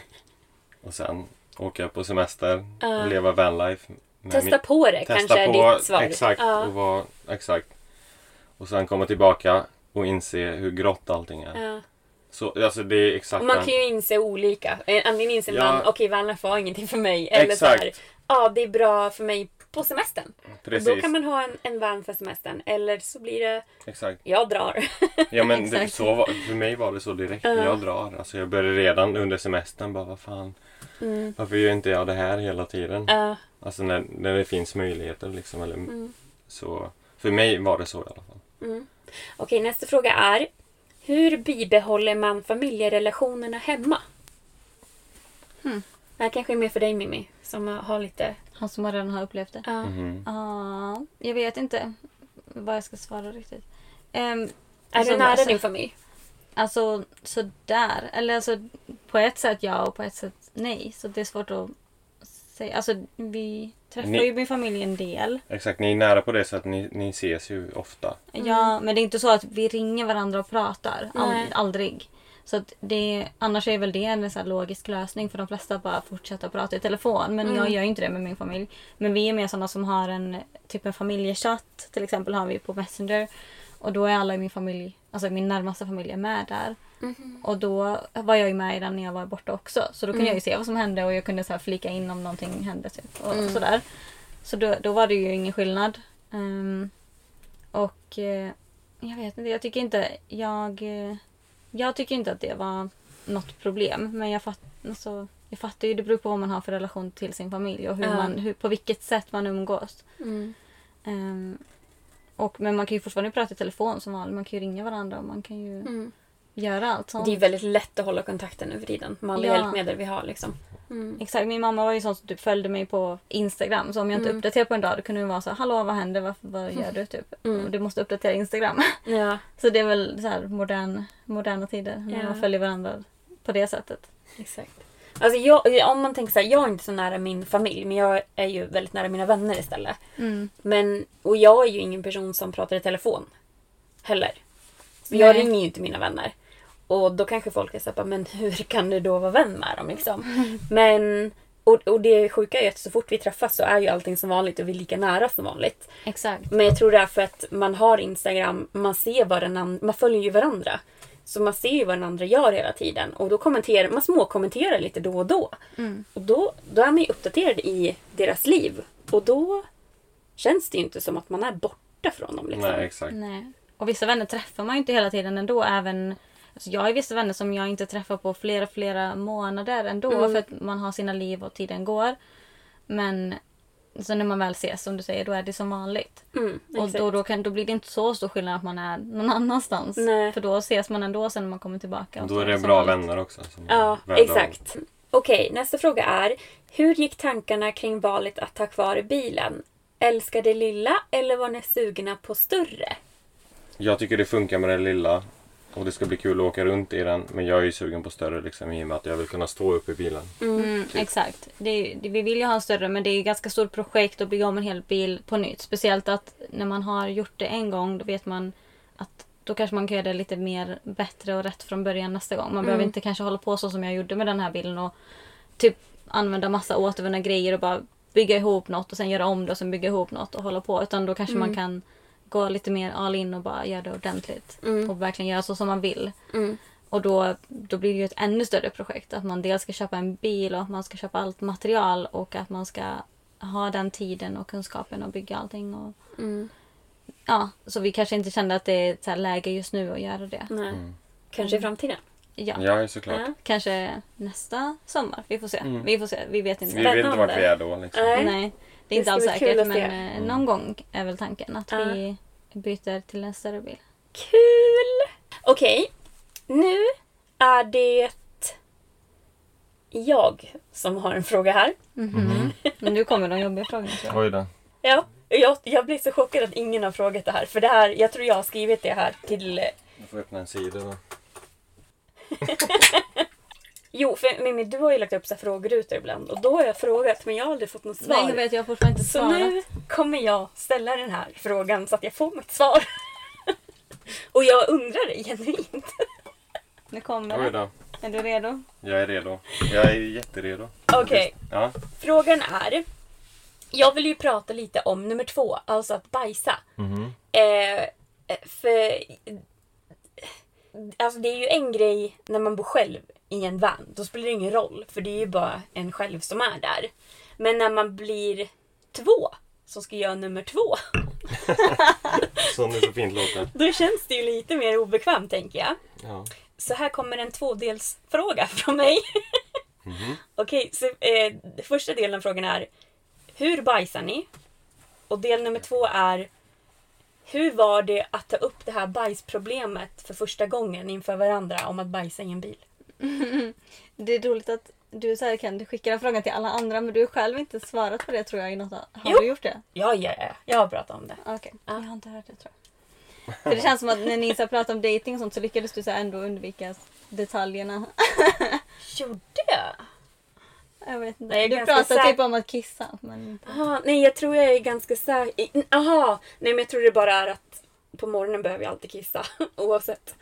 och sen åka på semester, Ja. leva vanlife. Testa min- på det Testa kanske är på, ditt svar. Exakt, Ja. och vara, exakt. Och sen komma tillbaka och inse hur grått allting är. Ja. Så, alltså det är exakt Och man kan ju inse olika. Eh, Antingen inser Ja. man, okej vanlife var ingenting för mig. Eller så Exakt. här, ja det är bra för mig på semestern. Precis, Och då kan man ha en, en van för semestern. Eller så blir det, exakt. jag drar. Ja men det, så var, för mig var det så direkt. Jag drar. Alltså jag började redan under semestern bara vad fan. Mm. Varför gör inte jag det här hela tiden? Ja. Alltså när, när det finns möjligheter liksom. Eller, Mm. så, för mig var det så i alla fall. Okej, nästa fråga är. Hur bibehåller man familjerelationerna hemma? Hmm. Det här kanske är mer för dig Mimmi, som har lite... Han som redan har upplevt det. Ja. Mhm. Ja, jag vet inte vad jag ska svara riktigt. Um, Är du nära din familj? Alltså sådär. Eller alltså på ett sätt ja och på ett sätt nej. Så det är svårt att säga. Alltså vi träffar Ni- ju min familj en del. Exakt, ni är nära på det så att ni, ni ses ju ofta. Ja, men det är inte så att vi ringer varandra och pratar. Ald- Nej. aldrig. Så att det, annars är väl det en så här logisk lösning för de flesta att bara fortsätta prata i telefon. Men jag gör ju inte det med min familj. Men vi är mer sådana som har en typ en familjechatt. Till exempel har vi på Messenger. Och då är alla i min familj, alltså min närmaste familj är med där. Och då var jag ju med i den när jag var borta också. Så då kunde jag ju se vad som hände och jag kunde så flika in om någonting hände. Typ, och sådär. Så då, då var det ju ingen skillnad. Ehm, och eh, jag vet inte, jag tycker inte jag, eh, jag tycker inte att det var något problem. Men jag, fatt, alltså, jag fattar ju, det beror på vad man har för relation till sin familj och hur Ja. man, hur, på vilket sätt man umgås. Mm. Ehm, och, men man kan ju fortfarande prata i telefon som vanligt. Man kan ju ringa varandra och man kan ju Mm. Göra allt sånt. Det är väldigt lätt att hålla kontakten nu för tiden med alla Ja. hjälpmedel vi har. Liksom. Mm. Exakt, min mamma var ju sån som typ följde mig på Instagram. Så om jag inte Mm. uppdaterade på en dag då kunde hon vara så Hallå vad händer? Vad, vad gör du? Typ. Mm. Du måste uppdatera Instagram. Ja. så det är väl så här modern, moderna tider. När Ja. man följer varandra på det sättet. Exakt. Alltså jag, om man tänker så här, jag är inte så nära min familj men jag är ju väldigt nära mina vänner istället. Men, och jag är ju ingen person som pratar i telefon. Heller. Så jag ringer ju inte mina vänner. Och då kanske folk är såhär, men hur kan du då vara vän med dem liksom? Men, och, och det sjuka är att så fort vi träffas så är ju allting som vanligt och vi är lika nära som vanligt. Exakt. Men jag tror det är för att man har Instagram, man ser vad den and- man följer ju varandra. Så man ser ju vad den andra gör hela tiden. Och då kommenterar man småkommenterar lite då och då. Och då, då är man ju uppdaterad i deras liv. Och då känns det ju inte som att man är borta från dem. Liksom. Nej, exakt. Nej. Och vissa vänner träffar man ju inte hela tiden ändå. Även, alltså jag har vissa vänner som jag inte träffar på flera, flera månader ändå. Mm. För att man har sina liv och tiden går. Men så när man väl ses, som du säger, då är det som vanligt. Mm, Och då, då, kan, då blir det inte så stor skillnad att man är någon annanstans. Nej. För då ses man ändå sen när man kommer tillbaka. och Då är det bra vanligt. vänner också. Ja, exakt. Okej, nästa fråga är. Hur gick tankarna kring valet att ha kvar bilen? Älskade lilla eller var ni sugna på större? Jag tycker det funkar med det lilla. Och det ska bli kul att åka runt i den. Men jag är ju sugen på större liksom i och med att jag vill kunna stå upp i bilen. Mm, exakt. Det det, vi vill ju ha en större men det är ett ganska stort projekt att bygga om en hel bil på nytt. Speciellt att när man har gjort det en gång då vet man att då kanske man kan göra det lite mer bättre och rätt från början nästa gång. Man behöver inte kanske hålla på så som jag gjorde med den här bilen och typ använda massa återvunna grejer och bara bygga ihop något och sen göra om det och sen bygga ihop något och hålla på. Utan då kanske man kan gå lite mer all in och bara göra det ordentligt. Och verkligen göra så som man vill. Och då, då blir det ju ett ännu större projekt. Att man dels ska köpa en bil och att man ska köpa allt material och att man ska ha den tiden och kunskapen och bygga allting. Och, Ja, så vi kanske inte kände att det är så här läge just nu att göra det. Nej. Kanske i framtiden? Ja, Ja, såklart. Ja. kanske nästa sommar. Vi får se. Mm. Vi får se. Vi vet inte. Vi vet inte vart vi är då. Liksom. Nej. Nej, det är Det inte ska alls säkert. Men eh, någon gång är väl tanken att Ja. vi byter till en större bil. Kul! Okej, nu är det jag som har en fråga här. Men nu kommer de jobbiga frågorna. tror jag. Oj då. Ja, jag, jag blir så chockad att ingen har frågat det här. För det här, jag tror jag har skrivit det här till... eh, Du får öppna en sida då. Jo, för Mimmi, du har ju lagt upp så här frågerutor ibland. Och då har jag frågat, men jag har aldrig fått något svar. Nej, jag vet. Jag har fortfarande inte Så svarat. nu kommer jag ställa den här frågan så att jag får mitt svar. och jag undrar genuint. Nu kommer Oj det. då. Är du redo? Jag är redo. Jag är jätteredo. Okej, Ja. frågan är. Jag vill ju prata lite om nummer två, alltså att bajsa. Mhm. Eh, för Alltså det är ju en grej när man bor själv i en van. Då spelar det ingen roll. För det är ju bara en själv som är där. Men när man blir två som ska göra nummer två. Som det så fint låter. Då känns det ju lite mer obekvämt tänker jag. Ja. Så här kommer en tvådelsfråga från mig. Okej, så eh, första delen av frågan är Hur bajsar ni? Och del nummer två är Hur var det att ta upp det här bajsproblemet för första gången inför varandra om att bajsa i en bil? Det är roligt att du så här kan skicka den frågan till alla andra men du har själv inte svarat på det tror jag i något Har Jo. du gjort det? Ja, ja, ja. Jag har pratat om det. Okej, jag har inte hört det tror jag. För det känns som att när ni så här pratade om dating och sånt så lyckades du så ändå undvika detaljerna. Gjorde jag? Jag vet inte. Nej, du säker- typ om att kissa. Men inte. Aha, nej, jag tror jag är ganska säker. Aha, nej men jag tror det bara är att på morgonen behöver jag alltid kissa oavsett.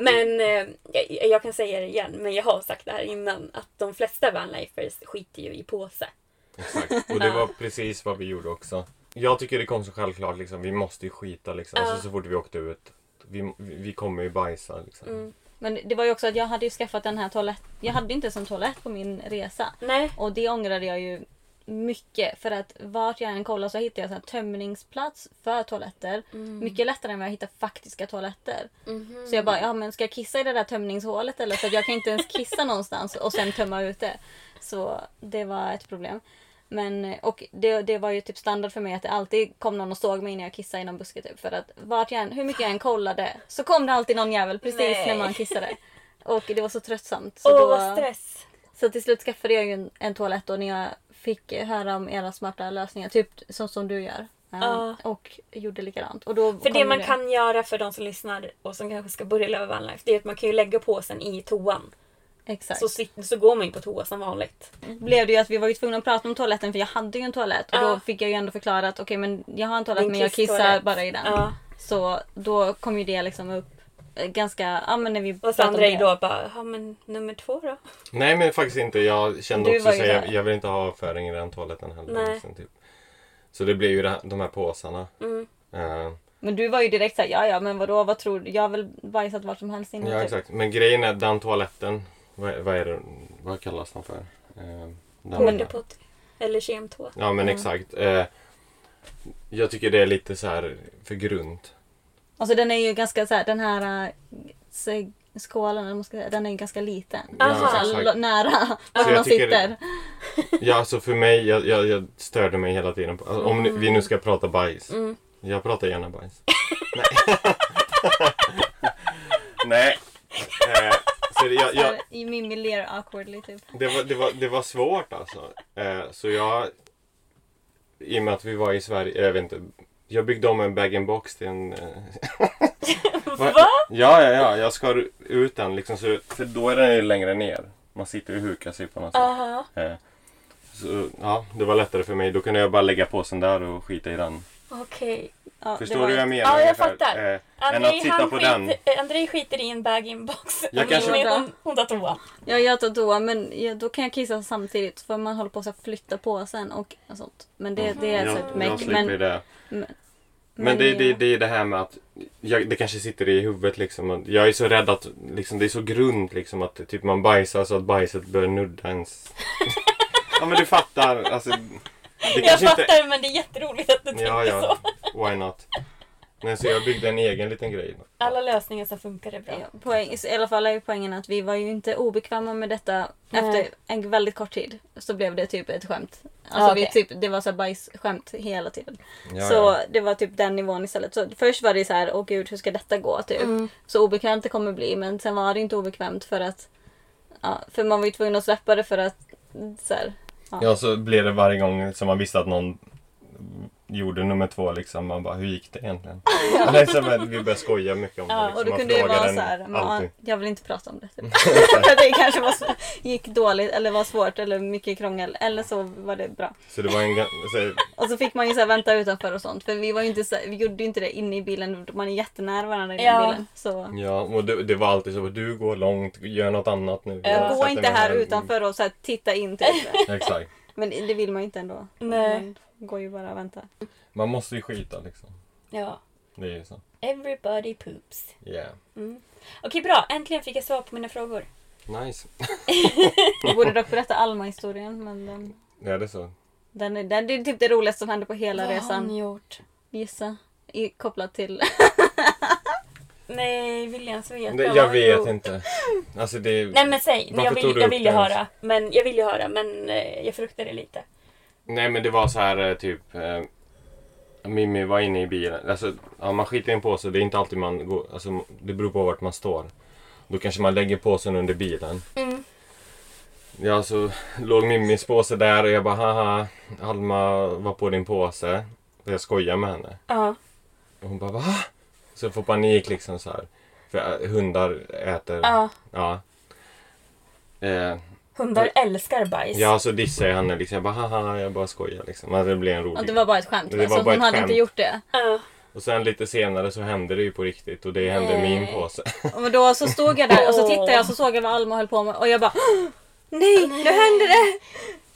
Men eh, jag, jag kan säga det igen, men jag har sagt det här innan att de flesta vanlifers skiter ju i påse. Exakt. Och det var precis vad vi gjorde också. Jag tycker det kom så självklart liksom. Vi måste ju skita liksom. Alltså, så fort vi åkte ut. Vi, vi kommer ju bajsa liksom. Mm. Men det var ju också att jag hade ju skaffat den här toalett. Jag hade inte en toalett på min resa. Nej. Och det ångrade jag ju mycket. För att vart jag än kollar så hittar jag så här tömningsplats för toaletter. Mycket lättare än vad jag hittar faktiska toaletter. Så jag bara, ja men ska jag kissa i det där tömningshålet eller? För att jag kan inte ens kissa någonstans och sen tömma ut det. Så det var ett problem. Men, och det, det var ju typ standard för mig att det alltid kom någon och såg mig när jag kissade i någon buske typ. För att vart jag hur mycket jag än kollade så kom det alltid någon jävel precis Nej. när man kissade. Och det var så tröttsamt. Så Åh, då- vad stress. så till slut skaffade jag ju en, en toalett och när jag fick höra om era smarta lösningar, typ som, som du gör. Ja. Och gjorde likadant. Och då För det man kan göra för de som lyssnar och som kanske ska börja leva vanlife, det är att man kan ju lägga påsen i toan. Exakt. Så, sit- så går man ju på toa som vanligt. blev det ju att vi var ju tvungna att prata om toaletten för jag hade ju en toalett. Och Ja. då fick jag ju ändå förklara att okej men jag har en toalett Din men jag kissar bara i den. Ja. Så då kom ju det liksom upp eh, ganska, ja men när vi Och Sandra är då bara, ja men nummer två då? Nej men faktiskt inte. Jag kände Du också så jag, jag vill inte ha avföring i den toaletten heller. Nej. Liksom, typ. Så det blev ju det de här påsarna. Mm. Eh, Men du var ju direkt såhär, ja ja men vadå vad tror du? Jag har väl bajsat vart som helst innan. ja typ. exakt. Men grejen är den toaletten. Vad, är- vad är det? Vad kallas den för? Eh, Portapott. Eller kemtoa. Ja men exakt. Eh, jag tycker det är lite så här för grunt. Alltså den är ju ganska så här, den här äh, se- skålen, eller vad man ska säga, den är ju ganska liten. Så här, exakt. lo- nära Så jag man tycker- sitter. Ja alltså för mig, jag, jag, jag störde mig hela tiden. På, alltså, Om ni- vi nu ska prata bajs. Mm. Jag pratar gärna bajs. Nej. Nej. Eh, så det, jag, jag, Mimmi ler awkwardly typ. det, var, det, var, det var svårt alltså. Eh, så jag... I och med att vi var i Sverige, jag vet inte. Jag byggde om en bag-in-box till en... Eh, Va? Ja, ja, ja. Jag skar ut den liksom. Så, för då är den ju längre ner. Man sitter och hukar sig på något sätt. Aha. Eh, så ja, det var lättare för mig. Då kunde jag bara lägga påsen där och skita i den. Okej. Ja, Förstår du vad jag menar? Ja, jag ungefär? fattar. Eh, än Andrei, att sitta han på skiter, den. eh, Andrei skiter i en bag-in-box. Jag Och kanske- hon, hon tar toa. Ja, jag tar toa men ja, då kan jag kissa samtidigt för man håller på att flytta på sen och sånt. Men det, det är Jag, så ett jag make. slipper Men, det. men, Men det, det, det är det här med att jag, det kanske sitter i huvudet liksom. att Jag är så rädd att liksom, det är så grunt liksom att typ man bajsar så att bajset börjar nudda ens... ja men du fattar. Alltså, Jag fattar inte... men det är jätteroligt att du tänker Ja, ja. så. Why not? Nej, så jag byggde en egen liten grej. Alla lösningar som funkar är bra. Ja, poäng, I alla fall är ju poängen att vi var ju inte obekväma med detta. Nej. Efter en väldigt kort tid så blev det typ ett skämt. Alltså Ja, vi okej. typ, det var så bajsskämt hela tiden. Ja, så ja. det var typ den nivån istället. Så först var det så här, åh gud hur ska detta gå? Typ. Mm. Så obekvämt det kommer bli. Men sen var det inte obekvämt för att ja, för man var ju tvungen att släppa det för att så här, Ja, så blev det varje gång som man visste att någon gjorde nummer två liksom. Man bara, hur gick det egentligen? Eller så, men vi började skoja mycket om det. Ja, Liksom. och då Man kunde det vara så här, alltid. jag vill inte prata om det. Typ. För det kanske var, så- gick dåligt eller var svårt eller mycket krångel. Eller så var det bra. Så det var en så, Och så fick man ju så här vänta utanför och sånt. För vi, var ju inte så, vi gjorde ju inte det inne i bilen. Man är jättenära varandra i Ja. bilen. Så Ja, och det, det var alltid så. Du går långt, gör något annat nu. Ja. Jag gå inte här utanför och så här, titta in typ. Exakt. Men det vill man ju inte ändå. Nej. Man går ju bara och väntar. Man måste ju skita liksom. Ja. Det är ju så. Everybody poops. Yeah. Okej, bra. Äntligen fick jag svar på mina frågor. Nice. Vi borde dock berätta Alma-historien. Men den, Ja, det är så. den, är, den det är typ det roligaste som hände på hela Vad har resan. ni gjort? Gissa. I, kopplat till... Nej, veta? Det, Vad jag vet gjort? inte. Alltså det... Nej men säg, jag vill, jag vill ju höra. Men jag vill ju höra men eh, jag fruktar det lite. Nej men det var så här eh, typ eh, Mimmi var inne i bilen. Alltså, ja, man skiter i en påse. Det är inte alltid man går. Alltså, det beror på vart man står. Då kanske man lägger påsen under bilen. Mm. Ja, så låg Mimmis påse där och jag bara haha. Alma var på din påse. Och jag skojar med henne. Ja. Och hon bara va? Så får panik liksom så här. För äh, hundar äter. Ja. Ja. Eh, Hundar älskar bajs. ja, så dissade jag henne liksom. Jag bara haha, jag bara skojar liksom. Men det blev en rolig Och det var bara ett skämt. Det var så bara hon ett hade skämt. inte gjort det. Och sen lite senare så hände det ju på riktigt och det hände i min påse. Och då så stod jag där och så tittade jag och så såg jag vad Alma höll på med och jag bara Nej, nu hände det!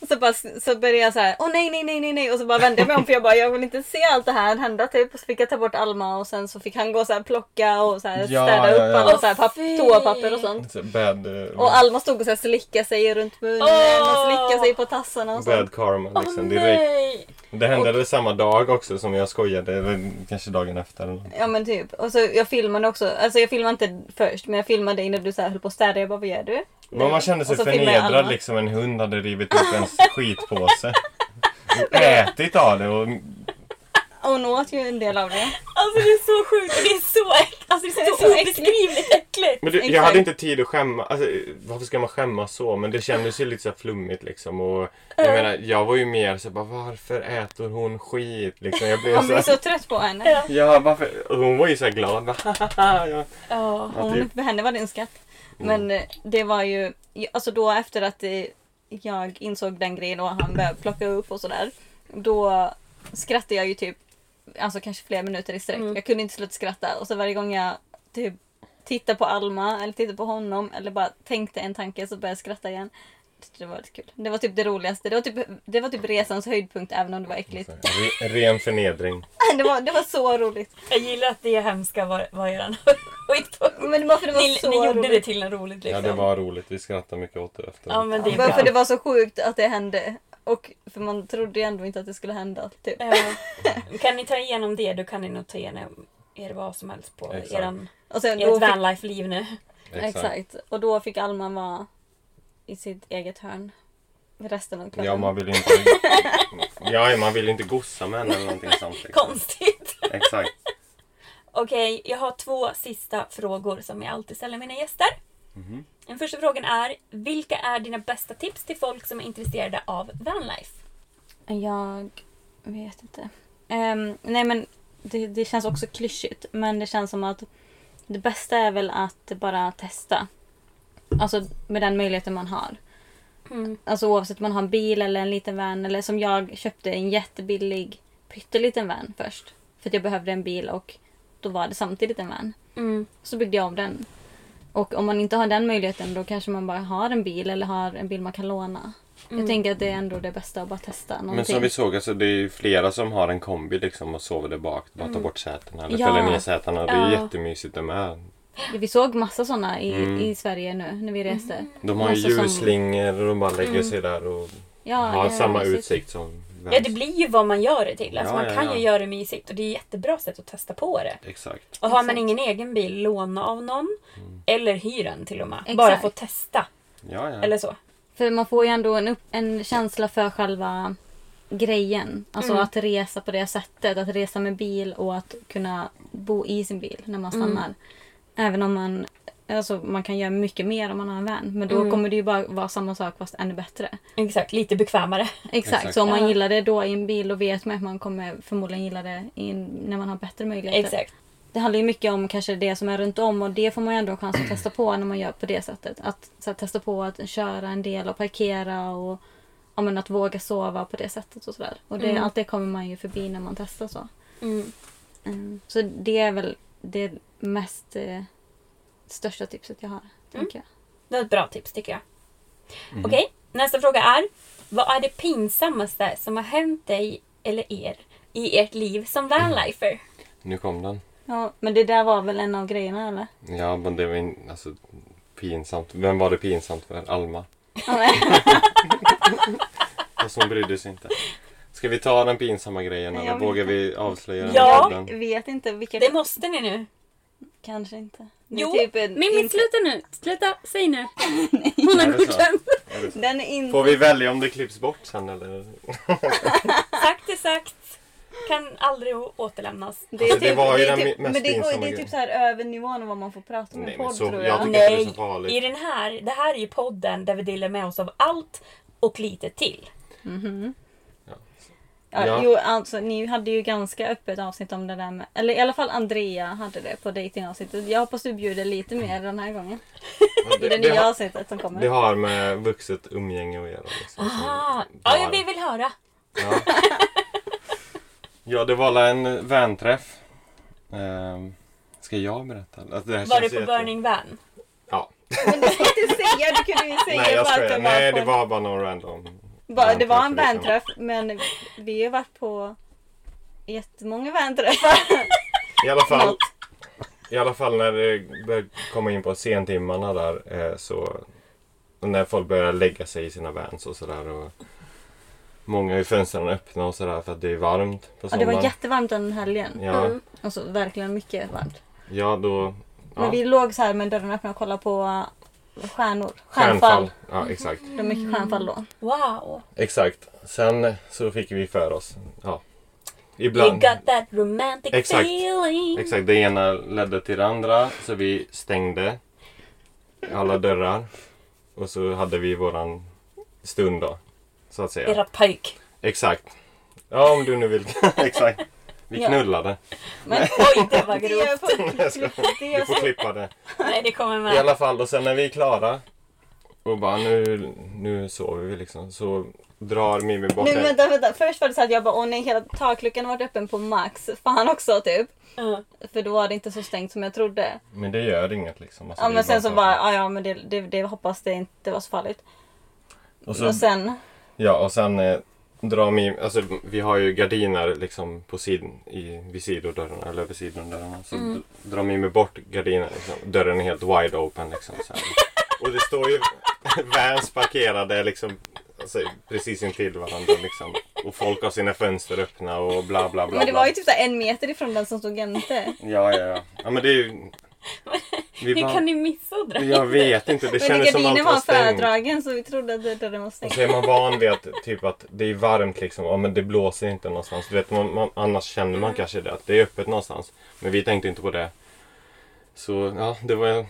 Och så, bara, så började jag så här, åh nej, nej, nej, nej, nej. Och så bara vände jag mig om för jag bara, jag vill inte se allt det här hända typ. Och så fick jag ta bort Alma och sen så fick han gå så här plocka och så här Ja, städa ja, upp ja. alla så här papp- Fy. toapapper och sånt. Så bad, eh, Och Alma stod och så här slickade sig runt munnen Åh. och slickade sig på tassarna och sånt. bad karma liksom direkt. nej! Det hände väl samma dag också som jag skojade, eller kanske dagen efter. eller något. Ja men typ. Och så jag filmade också, alltså jag filmade inte först men jag filmade innan du så här höll på att städa. Jag bara vad gör du? Men man kände sig förnedrad liksom. En hund hade rivit upp ens skitpåse. Och ätit av det och Och hon åt ju en del av det. Alltså det är så sjukt och det är så, äck- alltså, det är så, Det är så obeskrivligt äckligt. Men du, jag hade inte tid att skämma. Alltså, varför ska man skämmas så? Men det kändes ju lite så flummigt liksom. Och jag menar, jag var ju mer så bara, varför äter hon skit? Liksom, jag blev blev här, så trött på henne. Ja, varför? Hon var ju så här glad. Ja, Hon, typ. för henne var det en skatt. Men eh, det var ju, alltså då efter att jag insåg den grejen och han började plocka upp och sådär. Då skrattade jag ju typ, alltså kanske flera minuter i sträck. Mm. Jag kunde inte sluta skratta. Och så varje gång jag typ tittade på Alma eller tittade på honom eller bara tänkte en tanke så började jag skratta igen. Det var lite kul. Det var typ det roligaste. Det var typ, det var typ resans höjdpunkt även om det var äckligt. Re, ren förnedring. Det var, det var så roligt. Jag gillar att det hemska var, var eran skitpunkt. Men det var för det var Ni, så ni gjorde roligt. det till en roligt Ja, liksom. det var roligt. Vi skrattade mycket åt det efter. Ja men det är Bara för det var så sjukt att det hände. Och för man trodde ju ändå inte att det skulle hända. Typ. Ja. Kan ni ta igenom det då kan ni nog ta igenom er vad som helst på Exakt. eran, Och sen ert vanlife-liv nu. exakt. Och då fick Alma vara i sitt eget hörn. Resten av kvällen. Ja, man vill inte... ja, man vill inte gossa med henne eller någonting sånt. Liksom. Konstigt. Exakt. Okej, jag har två sista frågor som jag alltid ställer mina gäster. Mhm. Den första frågan är, vilka är dina bästa tips till folk som är intresserade av vanlife? Jag vet inte. Ehm, nej men det, det känns också klyschigt. Men det känns som att det bästa är väl att bara testa. Alltså med den möjligheten man har. Mm. Alltså oavsett om man har en bil eller en liten van. Eller som jag köpte en jättebillig pytteliten van först. För att jag behövde en bil och då var det samtidigt en van. Mm. Så byggde jag av den. Och om man inte har den möjligheten då kanske man bara har en bil eller har en bil man kan låna. Jag tänker att det är ändå det bästa att bara testa någonting. Men som vi såg, alltså, det är ju flera som har en kombi liksom och sover där bak. Bara ta bort sätena eller Mm. Ja. fäller ner sätena. Det är Ja. jättemysigt det med. Vi såg massa sådana i, Mm. i Sverige nu när vi reste. De har ju som- ljusslingor och de bara lägger sig där och Ja, har samma utsikt som. Ja, det blir ju vad man gör det till. Alltså, Ja, man ja, kan ja. ju göra det mysigt och det är ett jättebra sätt att testa på det. Exakt. Och har man ingen egen bil, låna av någon. Mm. Eller hyr den till och med. Exakt. Bara få testa. Ja, ja. Eller så. För man får ju ändå en, upp, en känsla för själva grejen. Alltså Mm. att resa på det sättet. Att resa med bil och att kunna bo i sin bil när man stannar. Även om man Alltså man kan göra mycket mer om man har en van. Men då Mm. kommer det ju bara vara samma sak fast ännu bättre. Exakt, lite bekvämare. Exakt, Exakt. så om man gillar det då i en bil då vet man att man kommer förmodligen gilla det i, när man har bättre möjligheter. Exakt. Det handlar ju mycket om kanske det som är runt om och det får man ju ändå en chans att testa på när man gör på det sättet. Att så här, testa på att köra en del och parkera och ja, men att våga sova på det sättet och sådär. Och det, Mm. allt det kommer man ju förbi när man testar så. Mm. Mm. Så det är väl det mest eh, största tipset jag har. Tänker jag. Det är ett bra tips tycker jag. Okej, nästa fråga är. Vad är det pinsammaste som har hänt dig eller er i ert liv som vanlifer? Nu kom den. Ja, men det där var väl en av grejerna eller? Ja, men det var in, alltså, pinsamt. Vem var det pinsamt för? Alma. Fast hon brydde sig inte. Ska vi ta den pinsamma grejen eller vågar vi avslöja den? Jag vet inte vilka... Det måste ni nu. Kanske inte. Det Jo, typ en- Mimmi inte- sluta nu. Sluta, säg nu. Hon har det godkänt. Den är inte... Får vi välja om det klipps bort sen eller? Sagt är sagt. Kan aldrig återlämnas. Det, Alltså, det typ, var ju det den typ, mest men det, går, det är typ så här över nivån av vad man får prata om i Nej, en podd så- tror jag jag. det Nej, i den här, det här är ju podden där vi delar med oss av allt och lite till. Ja, Ja. Jo, alltså ni hade ju ganska öppet avsnitt om det där med... Eller i alla fall Andrea hade det på datingavsnittet. Jag hoppas du bjuder lite mer den här gången. I det nya har, avsnittet som kommer. det har med vuxet umgänge att göra. Liksom, som Ah, barn. ja, vi vill höra. Ja. ja, det var en vänträff. Ehm, ska jag berätta? Alltså, det här Var det på jätte- Burning Van? Ja. Men du ska inte säga, du kunde ju säga Nej, jag skojar. det var Nej, det var bara någon random. Bara, det var en vänträff, men vi har varit på jättemånga vänträffar. I alla fall, i alla fall när det började komma in på sentimmarna där eh, så när folk börjar lägga sig i sina vans och sådär och många har fönstren öppna och sådär för att det är varmt på Ja, sommaren. det var jättevarmt den helgen. Ja, Mm. Alltså verkligen mycket varmt. ja då... Men Ja, vi låg så här med dörren öppen och kollade på stjärnor. stjärnfall. Stjärnfall. Ja, exakt. Det var mycket stjärnfall då. Wow. Exakt. Sen så fick vi för oss. Ja. You Ibland. got that romantic Exakt. feeling. Exakt, det ena ledde till det andra. Så vi stängde alla dörrar. Och så hade vi våran stund då. Så att säga. Ert pojk. Exakt. Ja, om du nu vill. Exakt. Vi Ja. knullade. Men Oj, det var grovt. Du är får klippa det. Nej, det kommer I med. alla fall, och sen när vi är klara. Och bara nu, nu sover vi liksom. Så drar Mimmi bort Nu vänta, vänta. Först var det så att jag bara åh nej hela takluckan har varit öppen på max. Fan också typ. Ja. För då var det inte så stängt som jag trodde. Men det gör inget liksom. Alltså, Ja men sen så bara, ja ja men det, det, det hoppas det inte var så farligt. Och så Och sen, Ja, och sen drar vi, alltså vi har ju gardiner liksom på sid, i, vid sidodörrarna, eller över sidodörrarna. Så Mm. drar vi med bort gardinen, liksom. dörren är helt wide open liksom. Så här. Och det står ju vans parkerade liksom alltså, precis intill varandra liksom. Och folk har sina fönster öppna och bla bla bla. men det bla. var ju typ en meter ifrån den som stod jämte. Ja, ja, ja. Ja, men det är ju... Vi Hur bara- kan ni missa att dra Jag vet inte, det kändes som allt var stängt. fördragen så vi trodde att dörren var Och stängd. så är man van vid att, typ att det är varmt liksom. Ja, men det blåser inte någonstans. Du vet, man, man, annars känner man kanske det. Att det är öppet någonstans. Men vi tänkte inte på det. Så ja, det var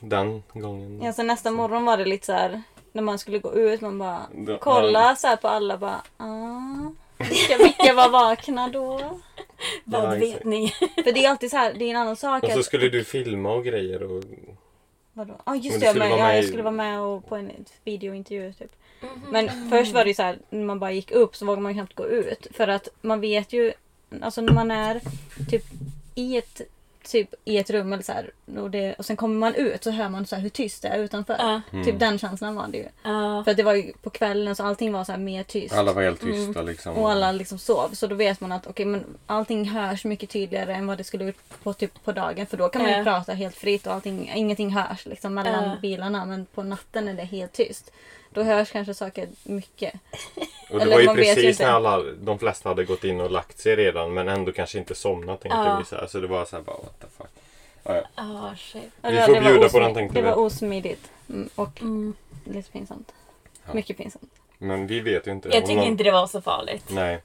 den gången. Ja, så nästa morgon var det lite så här när man skulle gå ut man bara Då- kolla så här på alla bara ah, vilka, vilka var vakna då? Vad Ja, vet ni? För det är alltid så här, det är en annan sak Och så att- skulle du filma och grejer. Och, Vadå? Ja ah, just Men det, du jag, skulle med, vara ja, med jag i- skulle vara med och på en videointervju typ. Mhm. Men först var det ju så här, när man bara gick upp så vågade man knappt gå ut. För att man vet ju, alltså när man är typ i ett, typ, i ett rum eller så här, och, det, och sen kommer man ut så hör man så här hur tyst det är utanför. Ja. Typ den känslan var det ju. Ja. För att det var ju på kvällen så allting var så här mer tyst. alla var helt tysta liksom. Och alla liksom sov. Så då vet man att okej, men allting hörs mycket tydligare än vad det skulle gjort på, typ, på dagen. För då kan man ju prata helt fritt och allting, ingenting hörs liksom, mellan bilarna. Men på natten är det helt tyst. Då hörs kanske saker mycket. Och det eller var ju man vet ju precis inte. när alla, de flesta hade gått in och lagt sig redan. Men ändå kanske inte somnat tänkte Ja. vi så här. Så det var så här bara what the fuck. Ja, ja. Ah, shit. Ja, Vi det- får bjuda på den, tänkte Det vi. var osmidigt. Mm, och Mm. lite pinsamt. Ja. Mycket pinsamt. Men vi vet ju inte. Jag tycker någon- inte det var så farligt. Nej.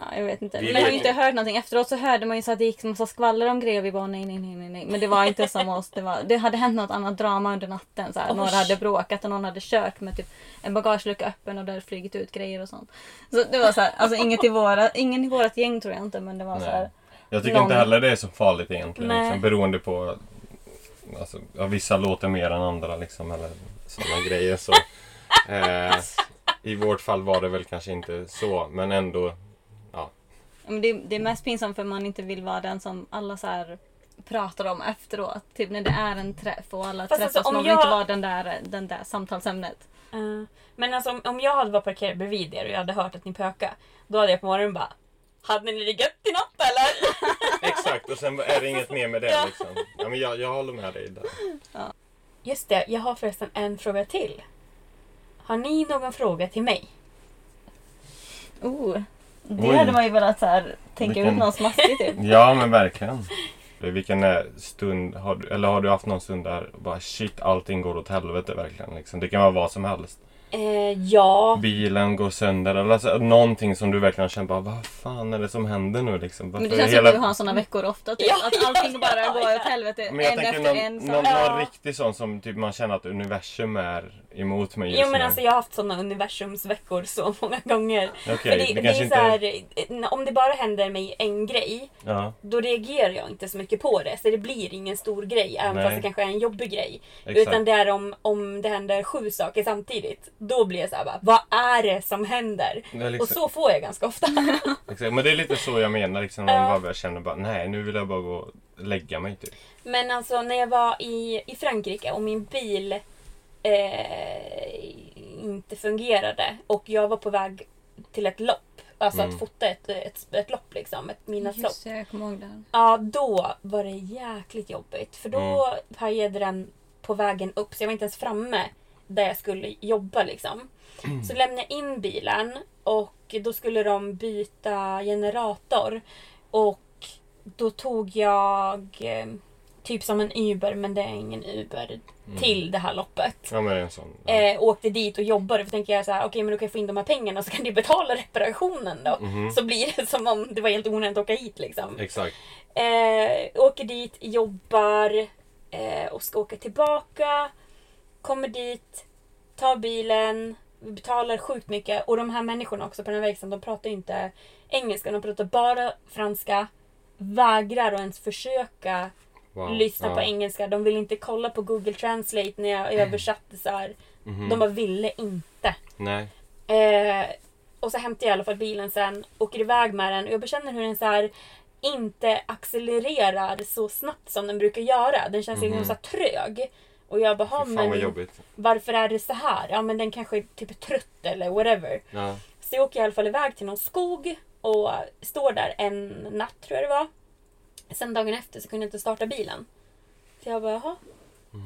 Ja, jag vet inte. Vi Men jag har ju inte hört någonting. Efteråt så hörde man ju så att det gick massa skvaller om grejer. Vi bara nej, nej, nej, nej. Men det var inte som oss. Det, var, det hade hänt något annat drama under natten. Så här. Några hade bråkat och någon hade kört med typ en bagagelucka öppen och där flugit ut grejer och sånt. Så det var så här, alltså inget i våra, ingen i vårt gäng tror jag inte men det var så Nej. här. Jag tycker Någon- inte heller det är så farligt egentligen. Nej. Liksom, beroende på... Alltså, ja, vissa låter mer än andra liksom. Eller sådana grejer. Så, eh, I vårt fall var det väl kanske inte så. Men ändå. Ja, Men det, det är mest pinsamt för man inte vill vara den som alla så här pratar om efteråt. Typ när det är en träff och alla Fast träffas. alltså, om man vill jag- inte vara den där, den där samtalsämnet. Eh, men alltså om, om jag hade varit parkerad bredvid er och jag hade hört att ni pöka Då hade jag på morgonen bara Hade ni det gött i natt eller? Exakt. Och sen är det inget mer med det Ja. liksom. Ja, men jag, jag håller med dig där. Just det, jag har förresten en fråga till. Har ni någon fråga till mig? Oh, det Oj. hade man ju velat så här, tänka Vilken- ut något smaskigt typ. Ja men verkligen. Vilken är stund har du, eller har du haft någon stund där och bara shit allting går åt helvete verkligen. Liksom. Det kan vara vad som helst. Eh, ja. Bilen går sönder eller alltså, någonting som du verkligen känner bara vad fan är det som händer nu liksom? Men det Varför känns hela- som att du har såna veckor ofta. Typ. Ja, att allting ja, bara ja, går ja. åt helvete Men jag en efter någon, en. någon, Så. någon Ja. riktig sån som typ man känner att universum är emot mig just Jo men nu. alltså jag har haft såna universumsveckor så många gånger. Okej, För det, det det, kanske är inte... så här, eh, om det bara händer mig en grej Ja, då reagerar jag inte så mycket på det. Så det blir ingen stor grej även Nej. fast det kanske är en jobbig grej. exakt. Utan det är om, om det händer sju saker samtidigt. Då blir jag så här bara, vad är det som händer? Det är liksom, Och så får jag ganska ofta. exakt. Men det är lite så jag menar liksom. När Ja. man bara känner bara nej nu vill jag bara gå och lägga mig typ. Men alltså när jag var i, i Frankrike och min bil eh, inte fungerade och jag var på väg till ett lopp. Alltså Mm. att fota ett, ett, ett lopp liksom, ett midnattslopp. Just det, jag kommer ihåg det. Ja, då var det jäkligt jobbigt. För då Mm. pajade den på vägen upp så jag var inte ens framme där jag skulle jobba liksom. Så lämnade jag in bilen och då skulle de byta generator. Och då tog jag eh, typ som en Uber, men det är ingen Uber, till det här loppet. Ja men en sån. Ja. Eh, åkte dit och jobbade för tänker jag så här, okej men då kan jag få in de här pengarna så kan ni betala reparationen då. Mhm. Så blir det som om det var helt onödigt att åka hit liksom. Exakt. Eh, åker dit, jobbar eh, och ska åka tillbaka. Kommer dit, tar bilen, vi betalar sjukt mycket. Och de här människorna också på den här verkstaden, de pratar ju inte engelska. De pratar bara franska. Vägrar att ens försöka Wow. lyssna ja. på engelska. De vill inte kolla på Google Translate när jag översatte så här. Mhm. De bara ville inte. Nej. Eh, och så hämtar jag i alla fall bilen sen, åker iväg med den och jag känner hur den så här inte accelererar så snabbt som den brukar göra. Den känns liksom Mhm. så trög. Och jag bara, "Ha, Fy fan vad men varför är det så här? Ja men den kanske är typ trött eller whatever. Ja. Så jag åker i alla fall iväg till någon skog och står där en natt tror jag det var. Sen dagen efter så kunde jag inte starta bilen. Så jag bara, jaha.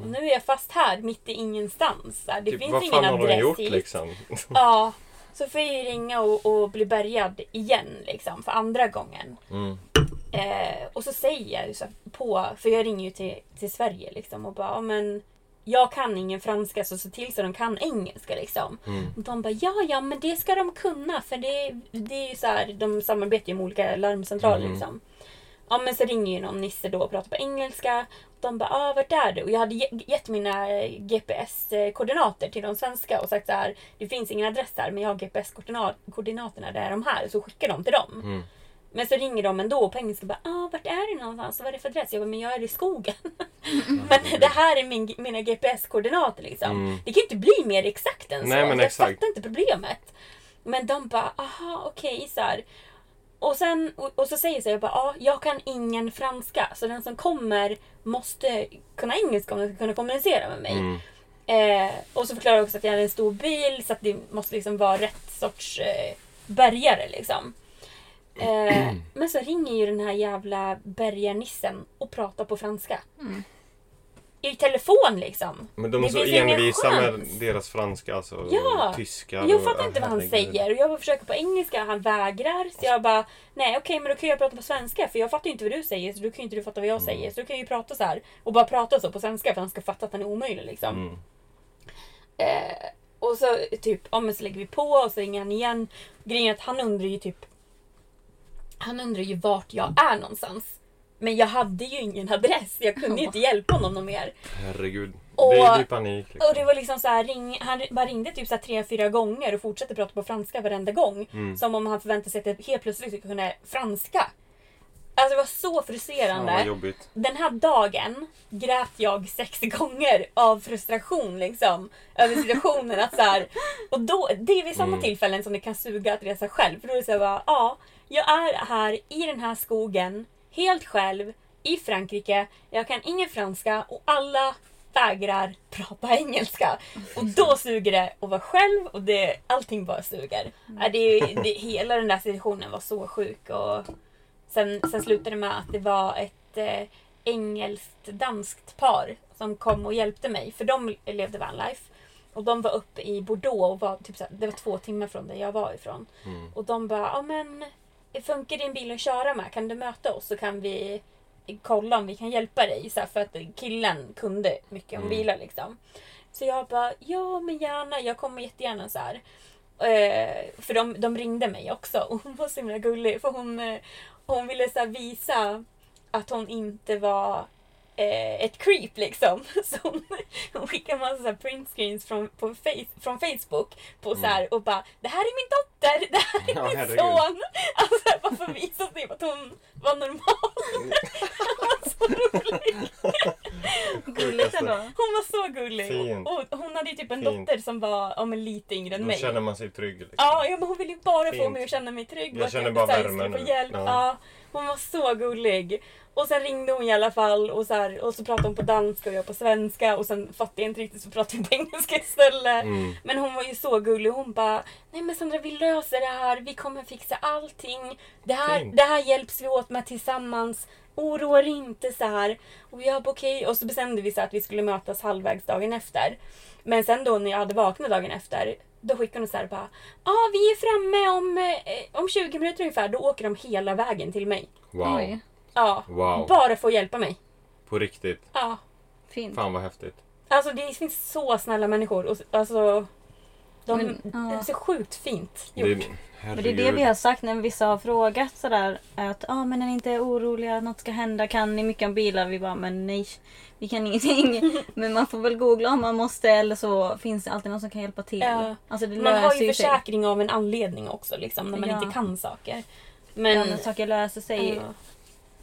Och nu är jag fast här mitt i ingenstans. Det typ, finns vad ingen fan har de adress gjort hit. liksom? Ja. Så får jag ju ringa och, och bli bärgad igen liksom för andra gången. Mm. Eh, och så säger jag ju så på, för jag ringer ju till, till Sverige liksom och bara, men jag kan ingen franska så se till så de kan engelska liksom. Mm. Och de bara, ja ja men det ska de kunna för det, det är ju så här, de samarbetar ju med olika larmcentraler Mm. liksom. Ja men så ringer ju någon nisse då och pratar på engelska. De bara, ah, vart är du? Och jag hade ge- gett mina eh, GPS-koordinater till de svenska och sagt så här, det finns ingen adress där men jag har GPS-koordinaterna, det är de här. Så skickar de till dem. Mm. Men så ringer de ändå på engelska och bara, ah, vart är du någonstans? Vad är det för adress? Jag bara, men jag är i skogen. men det här är min, mina GPS-koordinater liksom. Mm. Det kan ju inte bli mer exakt än så. Nej, men jag exakt. fattar inte problemet. Men de bara, aha okej så här. Och, sen, och, och så säger jag bara, ja, jag kan ingen franska. Så den som kommer måste kunna engelska om den ska kunna kommunicera med mig. Mm. Eh, och så förklarar jag också att jag hade en stor bil så att det måste liksom vara rätt sorts eh, bärgare liksom. Eh, men så ringer ju den här jävla bärgarnissen och pratar på franska. I telefon liksom. Men de är Det så envisa med deras franska alltså. Ja. Och tyska. Jag och- fattar inte vad han herregud. säger och jag försöker på engelska, han vägrar. Så jag bara, nej okej men då kan jag prata på svenska för jag fattar ju inte vad du säger så då kan ju inte du fatta vad jag Mm. säger. Så då kan jag ju prata så här och bara prata så på svenska för han ska fatta att han är omöjlig liksom. Mm. Eh, och så typ, ja men så lägger vi på och så ringer han igen. Grejen är att han undrar ju typ Han undrar ju vart jag är någonstans. Men jag hade ju ingen adress. Jag kunde ju inte hjälpa honom någon mer. Herregud. Och- det blir panik. Liksom. Och det var liksom så här, ring, han bara ringde typ så här tre, fyra gånger och fortsatte prata på franska varenda gång. Mm. Som om han förväntade sig att jag helt plötsligt skulle kunna franska. Alltså det var så frustrerande. jobbigt. Den här dagen grät jag sex gånger av frustration liksom. Över situationen. att så här, och då, det är vid samma Mm. tillfällen som det kan suga att resa själv. För då är det så här bara, ja, jag är här i den här skogen, helt själv, i Frankrike. Jag kan ingen franska och alla vägrar prata engelska. Och då suger det att vara själv och det, allting bara suger. Ja, Det, det, hela den där situationen var så sjuk. Och sen, sen slutade det med att det var ett eh, engelskt-danskt par som kom och hjälpte mig. För de levde vanlife. Och de var uppe i Bordeaux och var typ det var två timmar från där jag var ifrån. Mm. Och de bara, ja men funkar din bil att köra med? Kan du möta oss så kan vi kolla om vi kan hjälpa dig. Så här, för att killen kunde mycket om Mm. bilar liksom. Så jag bara, ja men gärna, jag kommer jättegärna så här. Eh, för de, de ringde mig också och hon var så himla gullig för hon, eh, hon ville så visa att hon inte var eh, ett creep liksom. Så hon, skickade massa så här printscreens från, på face, från Facebook på så här, och bara Det här är min dotter, det här är Ja, min herregud. son. Alltså bara för att visa typ att hon var normal. Hon var så rolig. Gulligt ändå. Hon var så gullig. Och hon hade ju typ en Fint. dotter som var ja, men lite yngre än Då mig. känner man sig trygg. Liksom. Ja, ja men hon ville ju bara få Fint. mig att känna mig trygg. Jag känner bara få nu. hjälp. Ja. Ja. hon var så gullig. Och sen ringde hon i alla fall och så, här, och så pratade hon på danska och jag på svenska och sen fattade jag inte riktigt så pratade vi på engelska istället. Mm. Men hon var ju så gullig. Hon bara, nej men Sandra vi löser det här. Vi kommer fixa allting. Det här, det här hjälps vi åt med tillsammans. Oroa dig inte så här. Och jag bara okej. Och så bestämde vi så att vi skulle mötas halvvägs dagen efter. Men sen då när jag hade vaknat dagen efter. Då skickade hon så här bara. Ja ah, vi är framme om, eh, om 20 minuter ungefär. Då åker de hela vägen till mig. Wow. Oj. Ja. Wow. Bara för att hjälpa mig. På riktigt. Ja. Fint. Fan vad häftigt. Alltså det finns så snälla människor. Och, alltså, de, Men, ja. det är så sjukt fint Det, gjort. Men det är det vi har sagt när vissa har frågat sådär att ah, men är ni inte oroliga att något ska hända? Kan ni mycket om bilar? Vi bara men nej, vi kan ingenting. men man får väl googla om man måste eller så finns det alltid någon som kan hjälpa till. Ja. Alltså det Man har löser ju ju sig. försäkring av en anledning också liksom, när man Ja. inte kan saker. Men, Men, ja, saker löser sig. Ja.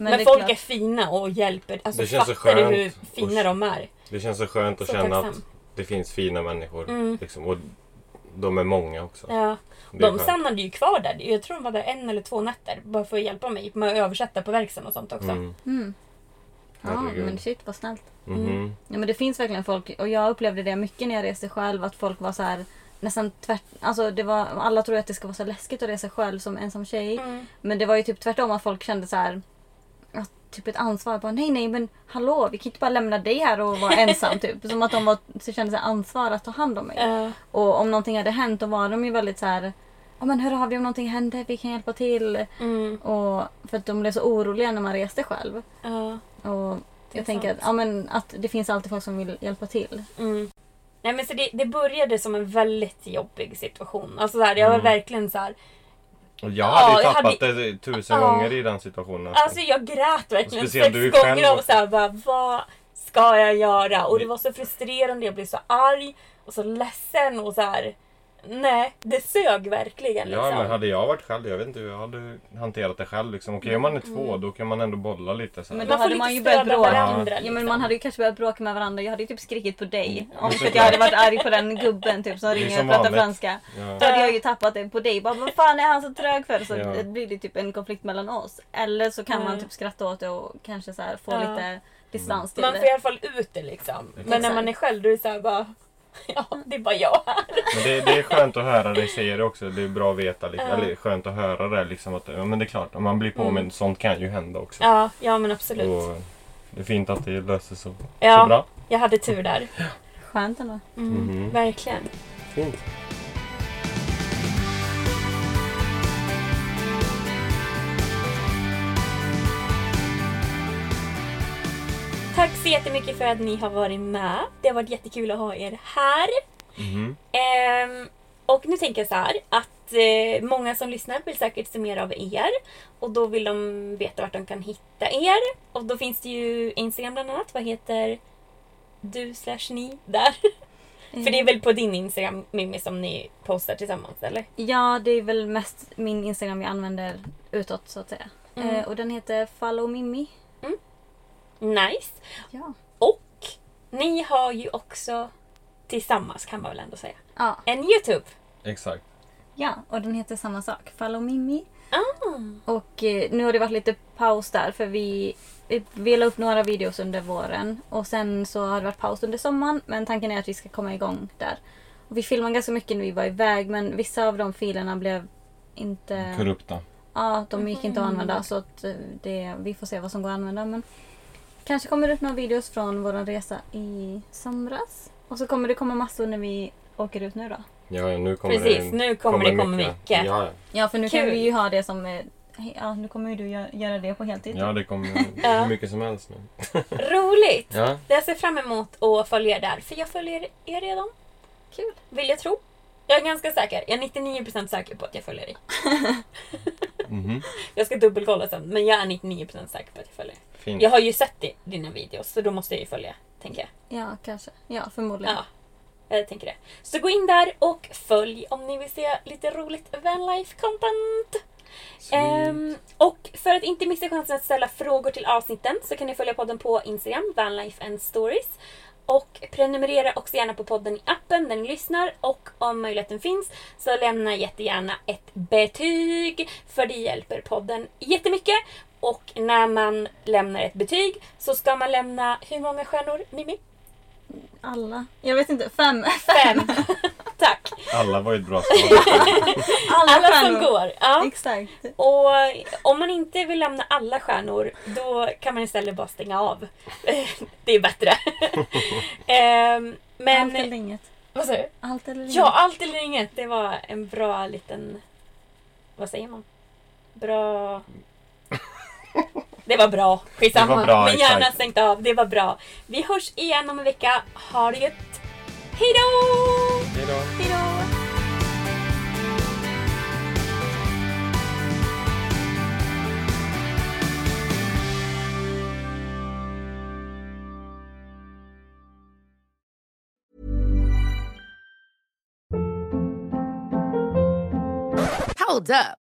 Men, men, är folk klart- är fina och hjälper. Alltså Det känns så fattar du skönt. hur fina de är? Det känns så skönt att Så känna tacksam. att det finns fina människor. Mm. Liksom, och de är många också. Ja. De skönt. stannade ju kvar där. Jag tror de var där en eller två nätter. Bara för att hjälpa mig med att översätta på verkstaden och sånt också. Mm. Mm. Ja men shit vad snällt. Mhm. Ja men det finns verkligen folk och jag upplevde det mycket när jag reste själv att folk var så här nästan tvärt, alltså det var, alla tror att det ska vara så läskigt att resa själv som ensam tjej. Mm. Men det var ju typ tvärtom att folk kände så här typ ett ansvar. Bara, nej nej men hallå vi kan inte bara lämna dig här och vara ensam typ. Som att de var, så kände sig ansvar att ta hand om mig. Ja. Och om någonting hade hänt då var de ju väldigt så här Ja men hör av dig om någonting händer, vi kan hjälpa till. Mm. Och för att de blev så oroliga när man reste själv. Ja. Och jag tänker att, ja, men att det finns alltid folk som vill hjälpa till. Mm. Nej men så det, det började som en väldigt jobbig situation. Alltså så här, jag var Mm. verkligen så här. Jag hade Ja, tappat hade- det tusen Ja. gånger i den situationen. nästan. Alltså jag grät verkligen sex du gånger och också. så här, bara, vad ska jag göra? Och det var så frustrerande, jag blev så arg och så ledsen och så här. Nej, det sög verkligen. Ja liksom. men hade jag varit själv, jag vet inte hur jag hade hanterat det själv liksom. Okej om man är två Mm. då kan man ändå bolla lite så här. Men då Man hade man ju börjat bråka. varandra, Ja, men liksom. man hade ju kanske börjat bråka med varandra. Jag hade ju typ skrikit på dig. Om Mm. för att jag hade varit arg på den gubben typ som ringer och pratar franska. Ja. Då hade jag ju tappat det på dig. Bara, vad fan är han så trög för? Så Ja. det blir det typ en konflikt mellan oss. Eller så kan man Mm. typ skratta åt det och kanske så här få Ja. lite distans till Man får i det. alla fall ut det liksom. Men när Exakt. man är själv då är det så här bara... Ja, det är bara jag här. Men det, det är skönt att höra dig säga det också. Det är bra att veta. Liksom. Ja. Eller skönt att höra det liksom. Att, men det är klart, om man blir påmind. Mm. Sånt kan ju hända också. Ja, ja men absolut. Och det är fint att det löser så, så Ja, bra. jag hade tur där. Skönt ändå. Mm, Mhm. Verkligen. Fint. Tack så jättemycket för att ni har varit med. Det har varit jättekul att ha er här. Mhm. Ehm, och nu tänker jag så här att eh, många som lyssnar vill säkert se mer av er. Och då vill de veta vart de kan hitta er. Och då finns det ju Instagram bland annat. Vad heter du slash ni där? För det är väl på din Instagram Mimmi som ni postar tillsammans eller? Ja, det är väl mest min Instagram jag använder utåt så att säga. Mm. Eh, och den heter Follow Mimmi. Nice! Ja. Och ni har ju också tillsammans kan man väl ändå säga. Ja, En Youtube. Exakt. ja, och den heter samma sak. Follow Mimmi. Ah. Och eh, nu har det varit lite paus där för vi, vi, vi la upp några videos under våren. Och sen så har det varit paus under sommaren. Men tanken är att vi ska komma igång där. Och vi filmade ganska mycket när vi var iväg men vissa av de filerna blev inte... Korrupta. Ja, de gick inte att använda så att eh, det, vi får se vad som går att använda. Men kanske kommer det upp några videos från vår resa i somras. Och så kommer det komma massor när vi åker ut nu då. Ja, nu kommer Precis, det, nu kommer det komma mycket. Ja, ja. Ja, för nu kan Kul. vi ju ha det som... eh, Ja, nu kommer ju du gö- göra det på heltid. ja, det kommer hur mycket som helst nu. Roligt! Ja, Jag ser fram emot att följa er där. För jag följer er redan. Kul. Vill jag tro. Jag är ganska säker. Jag är 99% säker på att jag följer dig. mhm. Jag ska dubbelkolla sen. Men jag är 99% säker på att jag följer. Fint. Jag har ju sett di- dina videos så då måste jag ju följa. Tänker jag. Ja, kanske. Ja, förmodligen. Ja, jag tänker det. Så gå in där och följ om ni vill se lite roligt vanlife content. Ehm, och för att inte missa chansen att ställa frågor till avsnitten så kan ni följa podden på Instagram, Vanlife and Stories. Och prenumerera också gärna på podden i appen där ni lyssnar och om möjligheten finns så lämna jättegärna ett betyg för det hjälper podden jättemycket. Och när man lämnar ett betyg så ska man lämna hur många stjärnor Mimmi? Alla. Jag vet inte. Fem. Fem! Tack! Alla var ju ett bra svar. Alla, Alla som går. Ja. Exakt. Och om man inte vill lämna alla stjärnor då kan man istället bara stänga av. Det är bättre. Ehm, Allt eller Men... inget. Vad säger du? Allt eller inget. Ja, allt eller inget. Det var en bra liten... Vad säger man? Bra... Det var bra. Skitsamma. Det var bra, Men gärna exakt. stängt av. Det var bra. Vi hörs igen om en vecka. Ha det gött. Hej då! Hej då. Hej då! Hold up.